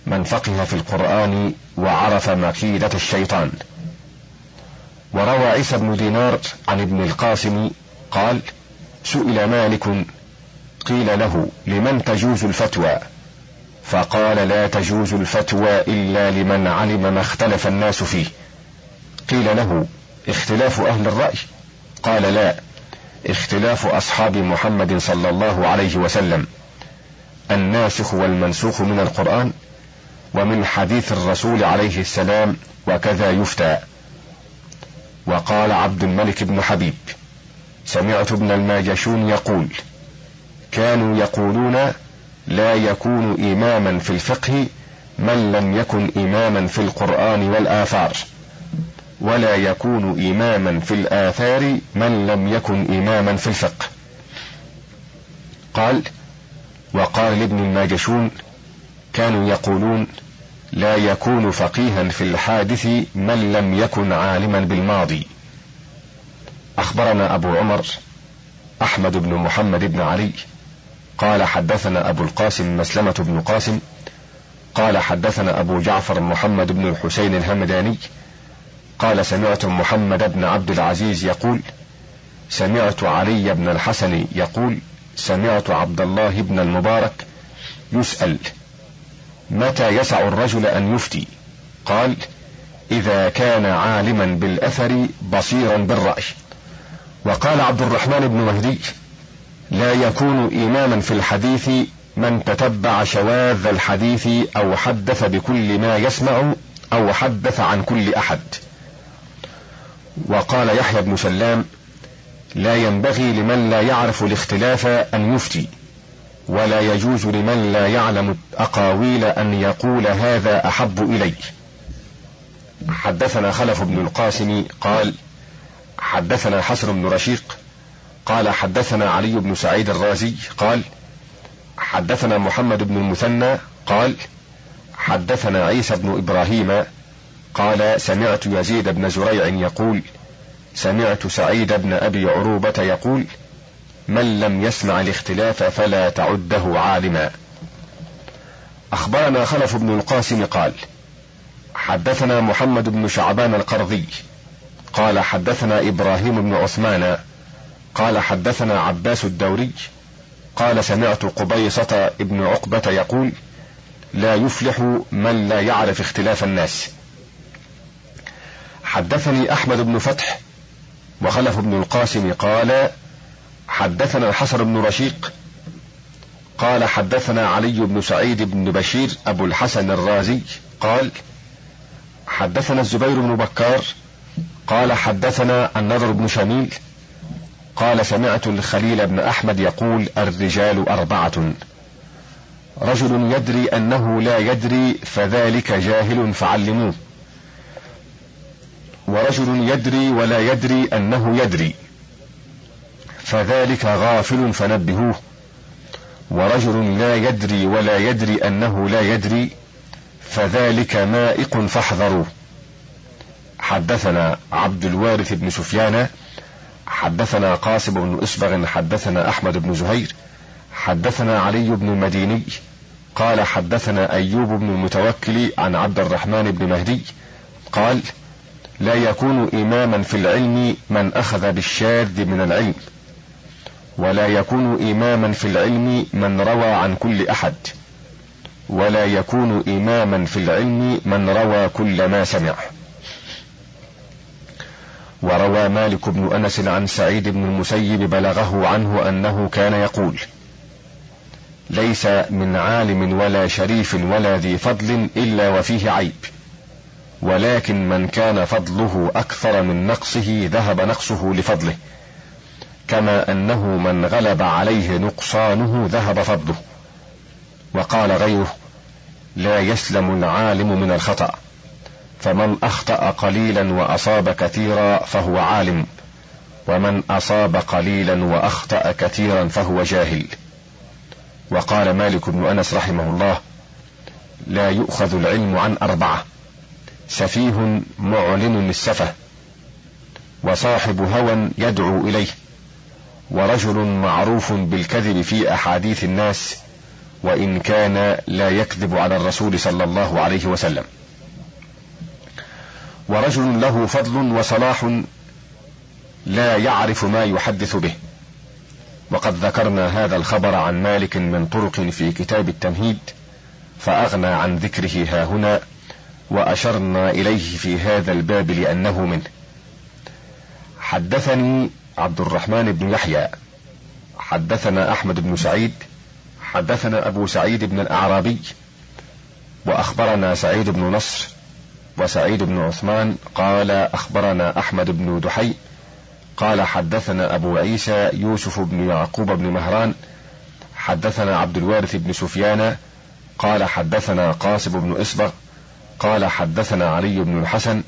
من فقه في القرآن وعرف مكيدة الشيطان. وروى عيسى بن دينار عن ابن القاسم قال سئل مالك قيل له لمن تجوز الفتوى؟ فقال لا تجوز الفتوى إلا لمن علم ما اختلف الناس فيه. قيل له اختلاف أهل الرأي؟ قال لا اختلاف أصحاب محمد صلى الله عليه وسلم. الناسخ والمنسوخ من القرآن ومن حديث الرسول عليه السلام وكذا يفتى. وقال عبد الملك بن حبيب سمعت ابن الماجشون يقول كانوا يقولون لا يكون إماما في الفقه من لم يكن إماما في القرآن والآثار ولا يكون إماما في الآثار من لم يكن إماما في الفقه. قال وقال لابن الماجشون كانوا يقولون لا يكون فقيها في الحادث من لم يكن عالما بالماضي. أخبرنا أبو عمر أحمد بن محمد بن علي قال حدثنا أبو القاسم مسلمة بن قاسم قال حدثنا أبو جعفر محمد بن الحسين الهمداني قال سمعت محمد بن عبد العزيز يقول سمعت علي بن الحسن يقول سمعت عبد الله بن المبارك يسأل متى يسع الرجل أن يفتي؟ قال إذا كان عالما بالأثر بصيرا بالرأي. وقال عبد الرحمن بن مهدي لا يكون إماما في الحديث من تتبع شواذ الحديث أو حدث بكل ما يسمع أو حدث عن كل أحد. وقال يحيى بن سلام لا ينبغي لمن لا يعرف الاختلاف أن يفتي ولا يجوز لمن لا يعلم الأقاويل أن يقول هذا أحب إلي. حدثنا خلف بن القاسم قال حدثنا حسن بن رشيق قال حدثنا علي بن سعيد الرازي قال حدثنا محمد بن المثنى قال حدثنا عيسى بن إبراهيم قال سمعت يزيد بن زريع يقول سمعت سعيد بن أبي عروبة يقول من لم يسمع الاختلاف فلا تعده عالما. أخبرنا خلف بن القاسم قال حدثنا محمد بن شعبان القرظي قال حدثنا إبراهيم بن عثمان قال حدثنا عباس الدوري قال سمعت قبيصة ابن عقبة يقول لا يفلح من لا يعرف اختلاف الناس. حدثني أحمد بن فتح وخلف بن القاسم قال حدثنا الحسن بن رشيق قال حدثنا علي بن سعيد بن بشير أبو الحسن الرازي قال حدثنا الزبير بن بكار قال حدثنا النضر بن شميل قال سمعت الخليل بن أحمد يقول الرجال أربعة. رجل يدري أنه لا يدري فذلك جاهل فعلموه. ورجل يدري ولا يدري أنه يدري فذلك غافل فنبهوه. ورجل لا يدري ولا يدري أنه لا يدري فذلك مائق فاحذروه. حدثنا عبد الوارث بن سفيان حدثنا قاسم بن إسبغ حدثنا أحمد بن زهير حدثنا علي بن المديني قال حدثنا أيوب بن المتوكل عن عبد الرحمن بن مهدي قال لا يكون إماما في العلم من أخذ بالشاذ من العلم ولا يكون إماما في العلم من روى عن كل أحد ولا يكون إماما في العلم من روى كل ما سمع. وروى مالك بن أنس عن سعيد بن المسيب بلغه عنه أنه كان يقول ليس من عالم ولا شريف ولا ذي فضل إلا وفيه عيب ولكن من كان فضله أكثر من نقصه ذهب نقصه لفضله كما أنه من غلب عليه نقصانه ذهب فضله. وقال غيره لا يسلم العالم من الخطأ. فمن أخطأ قليلا وأصاب كثيرا فهو عالم ومن أصاب قليلا وأخطأ كثيرا فهو جاهل. وقال مالك بن أنس رحمه الله لا يؤخذ العلم عن أربعة سفيه معلن السفه وصاحب هوى يدعو إليه ورجل معروف بالكذب في أحاديث الناس وإن كان لا يكذب على الرسول صلى الله عليه وسلم. ورجل له فضل وصلاح لا يعرف ما يحدث به. وقد ذكرنا هذا الخبر عن مالك من طرق في كتاب التمهيد فأغنى عن ذكره ها هنا وأشرنا إليه في هذا الباب لأنه منه. حدثني عبد الرحمن بن يحيى حدثنا أحمد بن سعيد حدثنا أبو سعيد بن الأعرابي وأخبرنا سعيد بن نصر وسعيد بن عثمان قال أخبرنا أحمد بن دحي قال حدثنا أبو عيسى يوسف بن يعقوب بن مهران حدثنا عبد الوارث بن سفيان قال حدثنا قاسم بن إسبغ قال حدثنا علي بن الحسن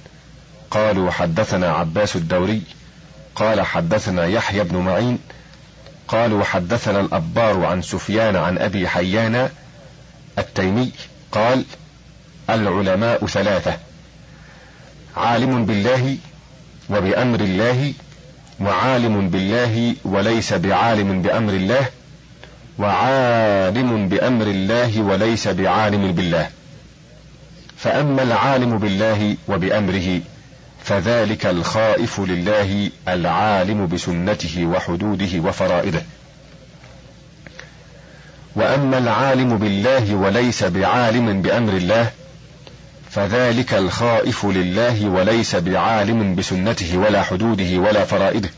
قالوا حدثنا عباس الدوري قال حدثنا يحيى بن معين قالوا حدثنا الأبار عن سفيان عن أبي حيان التيمي قال العلماء ثلاثة. عالم بالله وبأمر الله وعالم بالله وليس بعالم بأمر الله وعالم بأمر الله وليس بعالم بالله. فأما العالم بالله وبأمره فذلك الخائف لله العالم بسنته وحدوده وفرائده. وأما العالم بالله وليس بعالم بأمر الله فذلك الخائف لله وليس بعالم بسنته ولا حدوده ولا فرائده.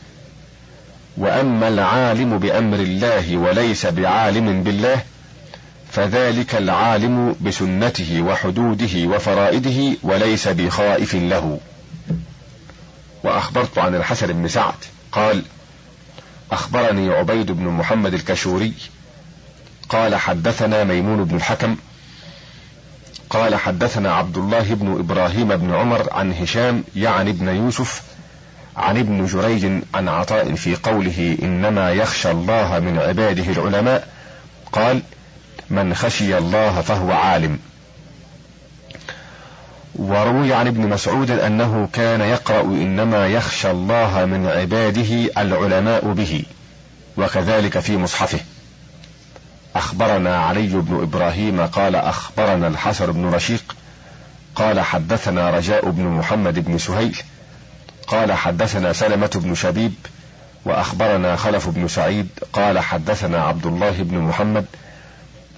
وأما العالم بأمر الله وليس بعالم بالله فذلك العالم بسنته وحدوده وفرائده وليس بخائف له. وأخبرت عن الحسن بن سعد قال أخبرني عبيد بن محمد الكشوري قال حدثنا ميمون بن الحكم قال حدثنا عبد الله بن إبراهيم بن عمر عن هشام يعني ابن يوسف عن ابن جريج عن عطاء في قوله إنما يخشى الله من عباده العلماء قال من خشي الله فهو عالم. وروي عن ابن مسعود أنه كان يقرأ إنما يخشى الله من عباده العلماء به وكذلك في مصحفه. أخبرنا علي بن إبراهيم قال أخبرنا الحسن بن رشيق قال حدثنا رجاء بن محمد بن سهيل قال حدثنا سلمة بن شبيب وأخبرنا خلف بن سعيد قال حدثنا عبد الله بن محمد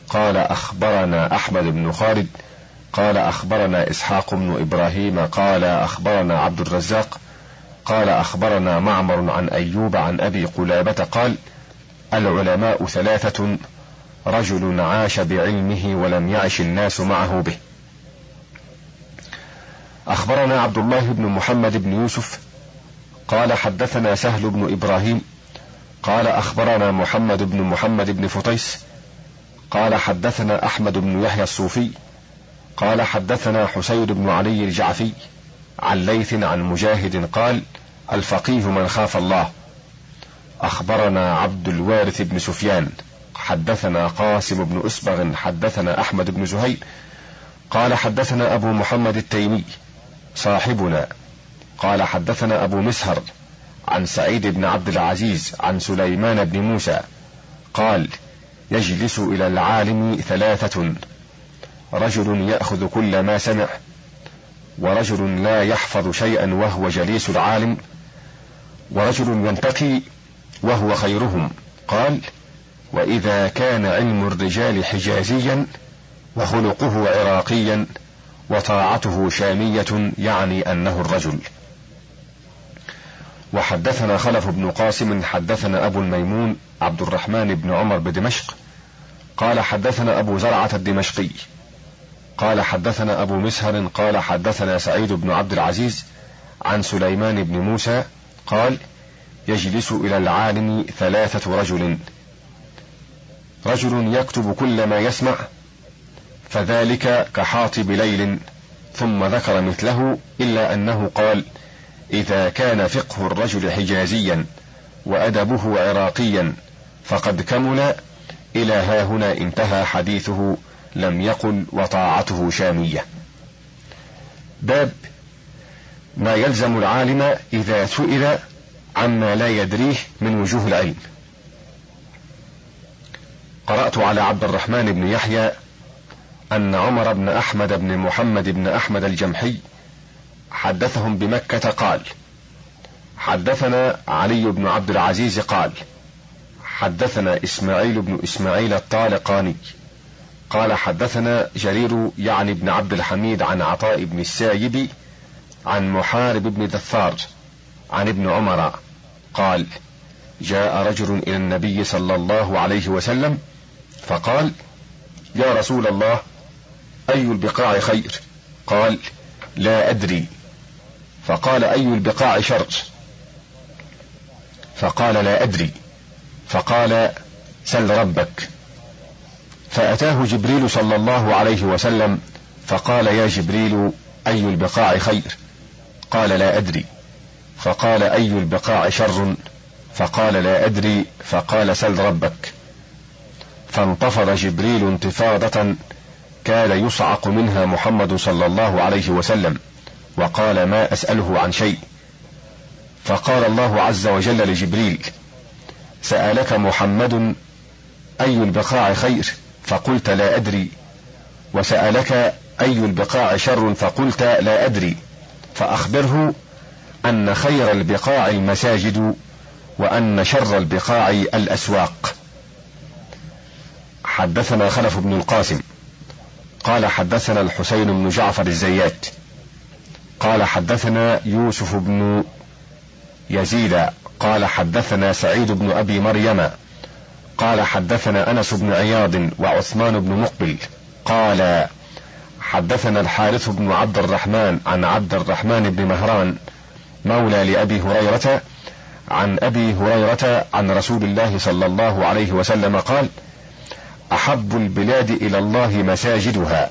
قال أخبرنا أحمد بن خالد قال أخبرنا إسحاق بن إبراهيم قال أخبرنا عبد الرزاق قال أخبرنا معمر عن أيوب عن أبي قلابة قال العلماء ثلاثة رجل عاش بعلمه ولم يعش الناس معه به. أخبرنا عبد الله بن محمد بن يوسف قال حدثنا سهل بن إبراهيم قال أخبرنا محمد بن محمد بن فتيس قال حدثنا أحمد بن يحيى الصوفي قال حدثنا حسين بن علي الجعفي عن ليث عن مجاهد قال الفقيه من خاف الله. أخبرنا عبد الوارث بن سفيان. حدثنا قاسم بن أسبغ حدثنا أحمد بن زهير قال حدثنا أبو محمد التيمي صاحبنا قال حدثنا أبو مسهر عن سعيد بن عبد العزيز عن سليمان بن موسى قال يجلس إلى العالم ثلاثة رجل يأخذ كل ما سمع ورجل لا يحفظ شيئا وهو جليس العالم ورجل ينتقي وهو خيرهم. قال وإذا كان علم الرجال حجازيا وخلقه عراقيا وطاعته شامية يعني أنه الرجل. وحدثنا خلف بن قاسم حدثنا أبو الميمون عبد الرحمن بن عمر بدمشق. قال حدثنا أبو زرعة الدمشقي. قال حدثنا أبو مسهر قال حدثنا سعيد بن عبد العزيز عن سليمان بن موسى قال يجلس إلى العالم ثلاثة رجل. رجل يكتب كل ما يسمع فذلك كحاطب ليل ثم ذكر مثله إلا أنه قال إذا كان فقه الرجل حجازيا وأدبه عراقيا فقد كمل إلى ها هنا انتهى حديثه لم يقل وطاعته شامية. باب ما يلزم العالم إذا سئل عما لا يدريه من وجوه العلم. قرأت على عبد الرحمن بن يحيى أن عمر بن أحمد بن محمد بن أحمد الجمحي حدثهم بمكة قال حدثنا علي بن عبد العزيز قال حدثنا إسماعيل بن إسماعيل الطالقاني قال حدثنا جرير يعني بن عبد الحميد عن عطاء بن السايب عن محارب بن دثار عن ابن عمر قال جاء رجل إلى النبي صلى الله عليه وسلم فقال يا رسول الله أي البقاع خير قال لا أدري. فقال أي البقاع شر فقال لا أدري. فقال سل ربك. فأتاه جبريل صلى الله عليه وسلم فقال يا جبريل أي البقاع خير قال لا أدري. فقال أي البقاع شر فقال لا أدري. فقال سل ربك. فانتفض جبريل انتفاضة كاد يصعق منها محمد صلى الله عليه وسلم وقال ما أسأله عن شيء. فقال الله عز وجل لجبريل سألك محمد أي البقاع خير؟ فقلت لا أدري. وسألك أي البقاع شر؟ فقلت لا أدري. فأخبره أن خير البقاع المساجد وأن شر البقاع الأسواق. حدثنا خلف بن القاسم قال حدثنا الحسين بن جعفر الزيات قال حدثنا يوسف بن يزيد قال حدثنا سعيد بن أبي مريم قال حدثنا أنس بن عياض وعثمان بن مقبل قال حدثنا الحارث بن عبد الرحمن عن عبد الرحمن بن مهران مولى لأبي هريرة عن أبي هريرة عن رسول الله صلى الله عليه وسلم قال أحب البلاد إلى الله مساجدها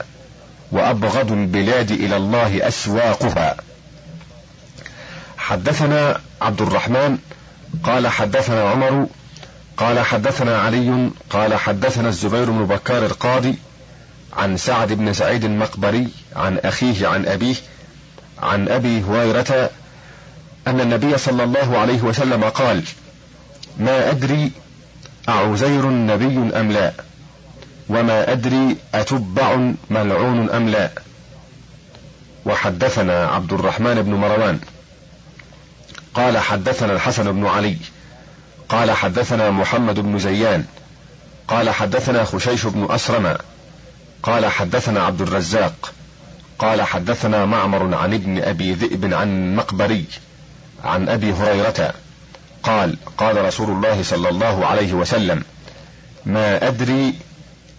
وأبغض البلاد إلى الله أسواقها. حدثنا عبد الرحمن قال حدثنا عمر قال حدثنا علي قال حدثنا الزبير بن بكار القاضي عن سعد بن سعيد المقبري عن أخيه عن أبيه عن أبي هريرة أن النبي صلى الله عليه وسلم قال ما أدري أعزير نبي أم لا؟ وما أدري أتبع ملعون أم لا. وحدثنا عبد الرحمن بن مروان. قال حدثنا الحسن بن علي. قال حدثنا محمد بن زيان. قال حدثنا خشيش بن اسرم قال حدثنا عبد الرزاق. قال حدثنا معمر عن ابن أبي ذئب عن مقبري. عن أبي هريرة. قال قال رسول الله صلى الله عليه وسلم ما أدري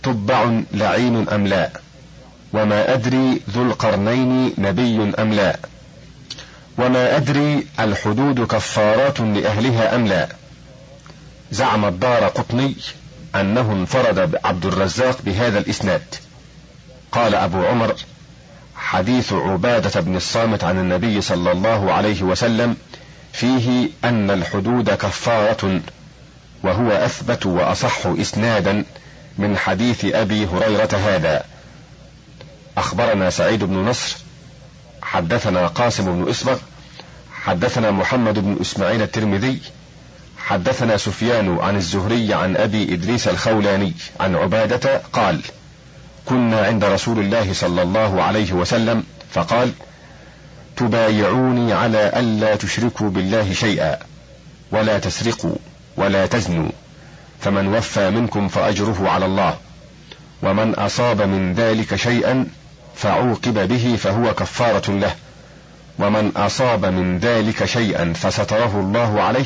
تبع لعين أم لا؟ وما أدري ذو القرنين نبي أم لا؟ وما أدري الحدود كفارات لأهلها أم لا؟ زعم الدار قطني أنه انفرد عبد الرزاق بهذا الإسناد. قال أبو عمر حديث عبادة بن الصامت عن النبي صلى الله عليه وسلم فيه أن الحدود كفارة وهو أثبت وأصح إسنادا من حديث أبي هريرة هذا. أخبرنا سعيد بن نصر حدثنا قاسم بن اسبغ حدثنا محمد بن إسماعيل الترمذي حدثنا سفيان عن الزهري عن أبي إدريس الخولاني عن عبادة قال كنا عند رسول الله صلى الله عليه وسلم فقال تبايعوني على ألا تشركوا بالله شيئا ولا تسرقوا ولا تزنوا. فمن وفى منكم فأجره على الله. ومن أصاب من ذلك شيئا فعوقب به فهو كفارة له. ومن أصاب من ذلك شيئا فستره الله عليه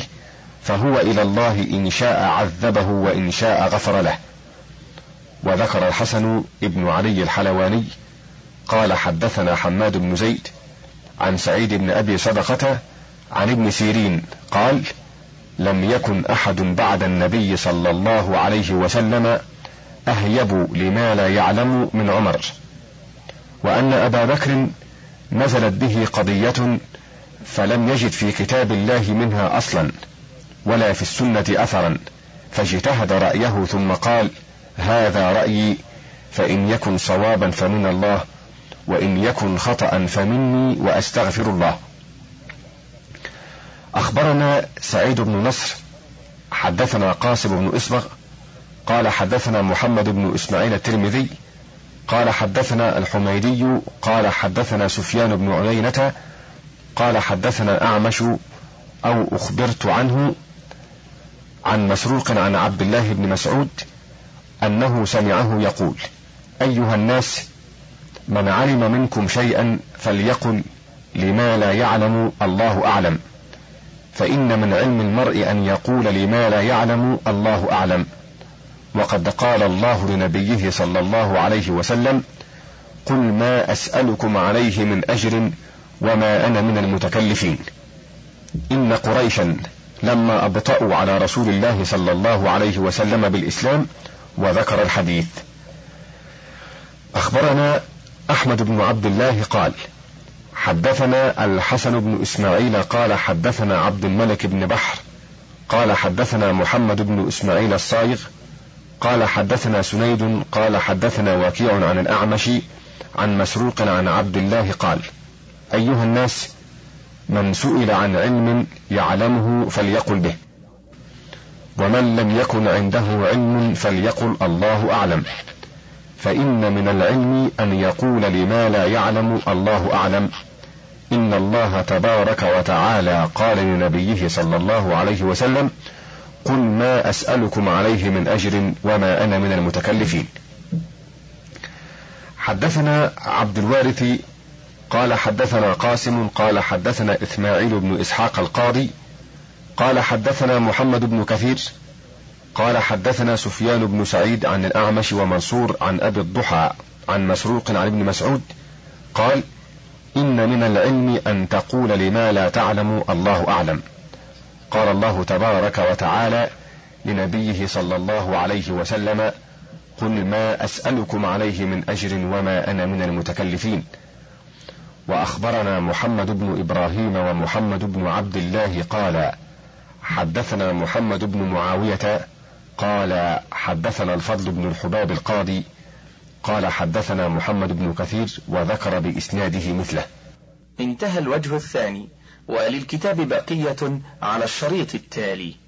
فهو إلى الله إن شاء عذبه وإن شاء غفر له. وذكر الحسن ابن علي الحلواني قال حدثنا حماد بن زيد عن سعيد بن أبي صدقة عن ابن سيرين قال لم يكن أحد بعد النبي صلى الله عليه وسلم أهيب لما لا يعلم من عمر. وأن أبا بكر نزلت به قضية فلم يجد في كتاب الله منها أصلا ولا في السنة اثرا فاجتهد رأيه ثم قال هذا رأيي فإن يكن صوابا فمن الله وإن يكن خطا فمني وأستغفر الله. أخبرنا سعيد بن نصر حدثنا قاسم بن إسبغ قال حدثنا محمد بن إسماعيل الترمذي قال حدثنا الحميدي قال حدثنا سفيان بن عيينة قال حدثنا أعمش أو أخبرت عنه عن مسروق عن عبد الله بن مسعود أنه سمعه يقول أيها الناس من علم منكم شيئا فليقل لما لا يعلم الله أعلم. فإن من علم المرء أن يقول لما لا يعلم الله أعلم. وقد قال الله لنبيه صلى الله عليه وسلم قل ما أسألكم عليه من أجر وما أنا من المتكلفين. إن قريشا لما أبطأوا على رسول الله صلى الله عليه وسلم بالإسلام وذكر الحديث. أخبرنا أحمد بن عبد الله قال حدثنا الحسن بن إسماعيل قال حدثنا عبد الملك بن بحر قال حدثنا محمد بن إسماعيل الصايغ قال حدثنا سنيد قال حدثنا وكيع عن الأعمش عن مسروق عن عبد الله قال أيها الناس من سئل عن علم يعلمه فليقل به ومن لم يكن عنده علم فليقل الله أعلم فإن من العلم أن يقول لما لا يعلم الله أعلم. إن الله تبارك وتعالى قال لنبيه صلى الله عليه وسلم قل ما أسألكم عليه من أجر وما أنا من المتكلفين. حدثنا عبد الوارث قال حدثنا قاسم قال حدثنا إسماعيل بن إسحاق القاضي قال حدثنا محمد بن كثير قال حدثنا سفيان بن سعيد عن الأعمش ومنصور عن أبي الضحى عن مسروق عن ابن مسعود قال إن من العلم أن تقول لما لا تعلم الله أعلم. قال الله تبارك وتعالى لنبيه صلى الله عليه وسلم قل ما أسألكم عليه من أجر وما أنا من المتكلفين. وأخبرنا محمد بن إبراهيم ومحمد بن عبد الله قال حدثنا محمد بن معاوية قال حدثنا الفضل بن الحباب القاضي قال حدثنا محمد بن كثير وذكر بإسناده مثله. انتهى الوجه الثاني وللكتاب بقية على الشريط التالي.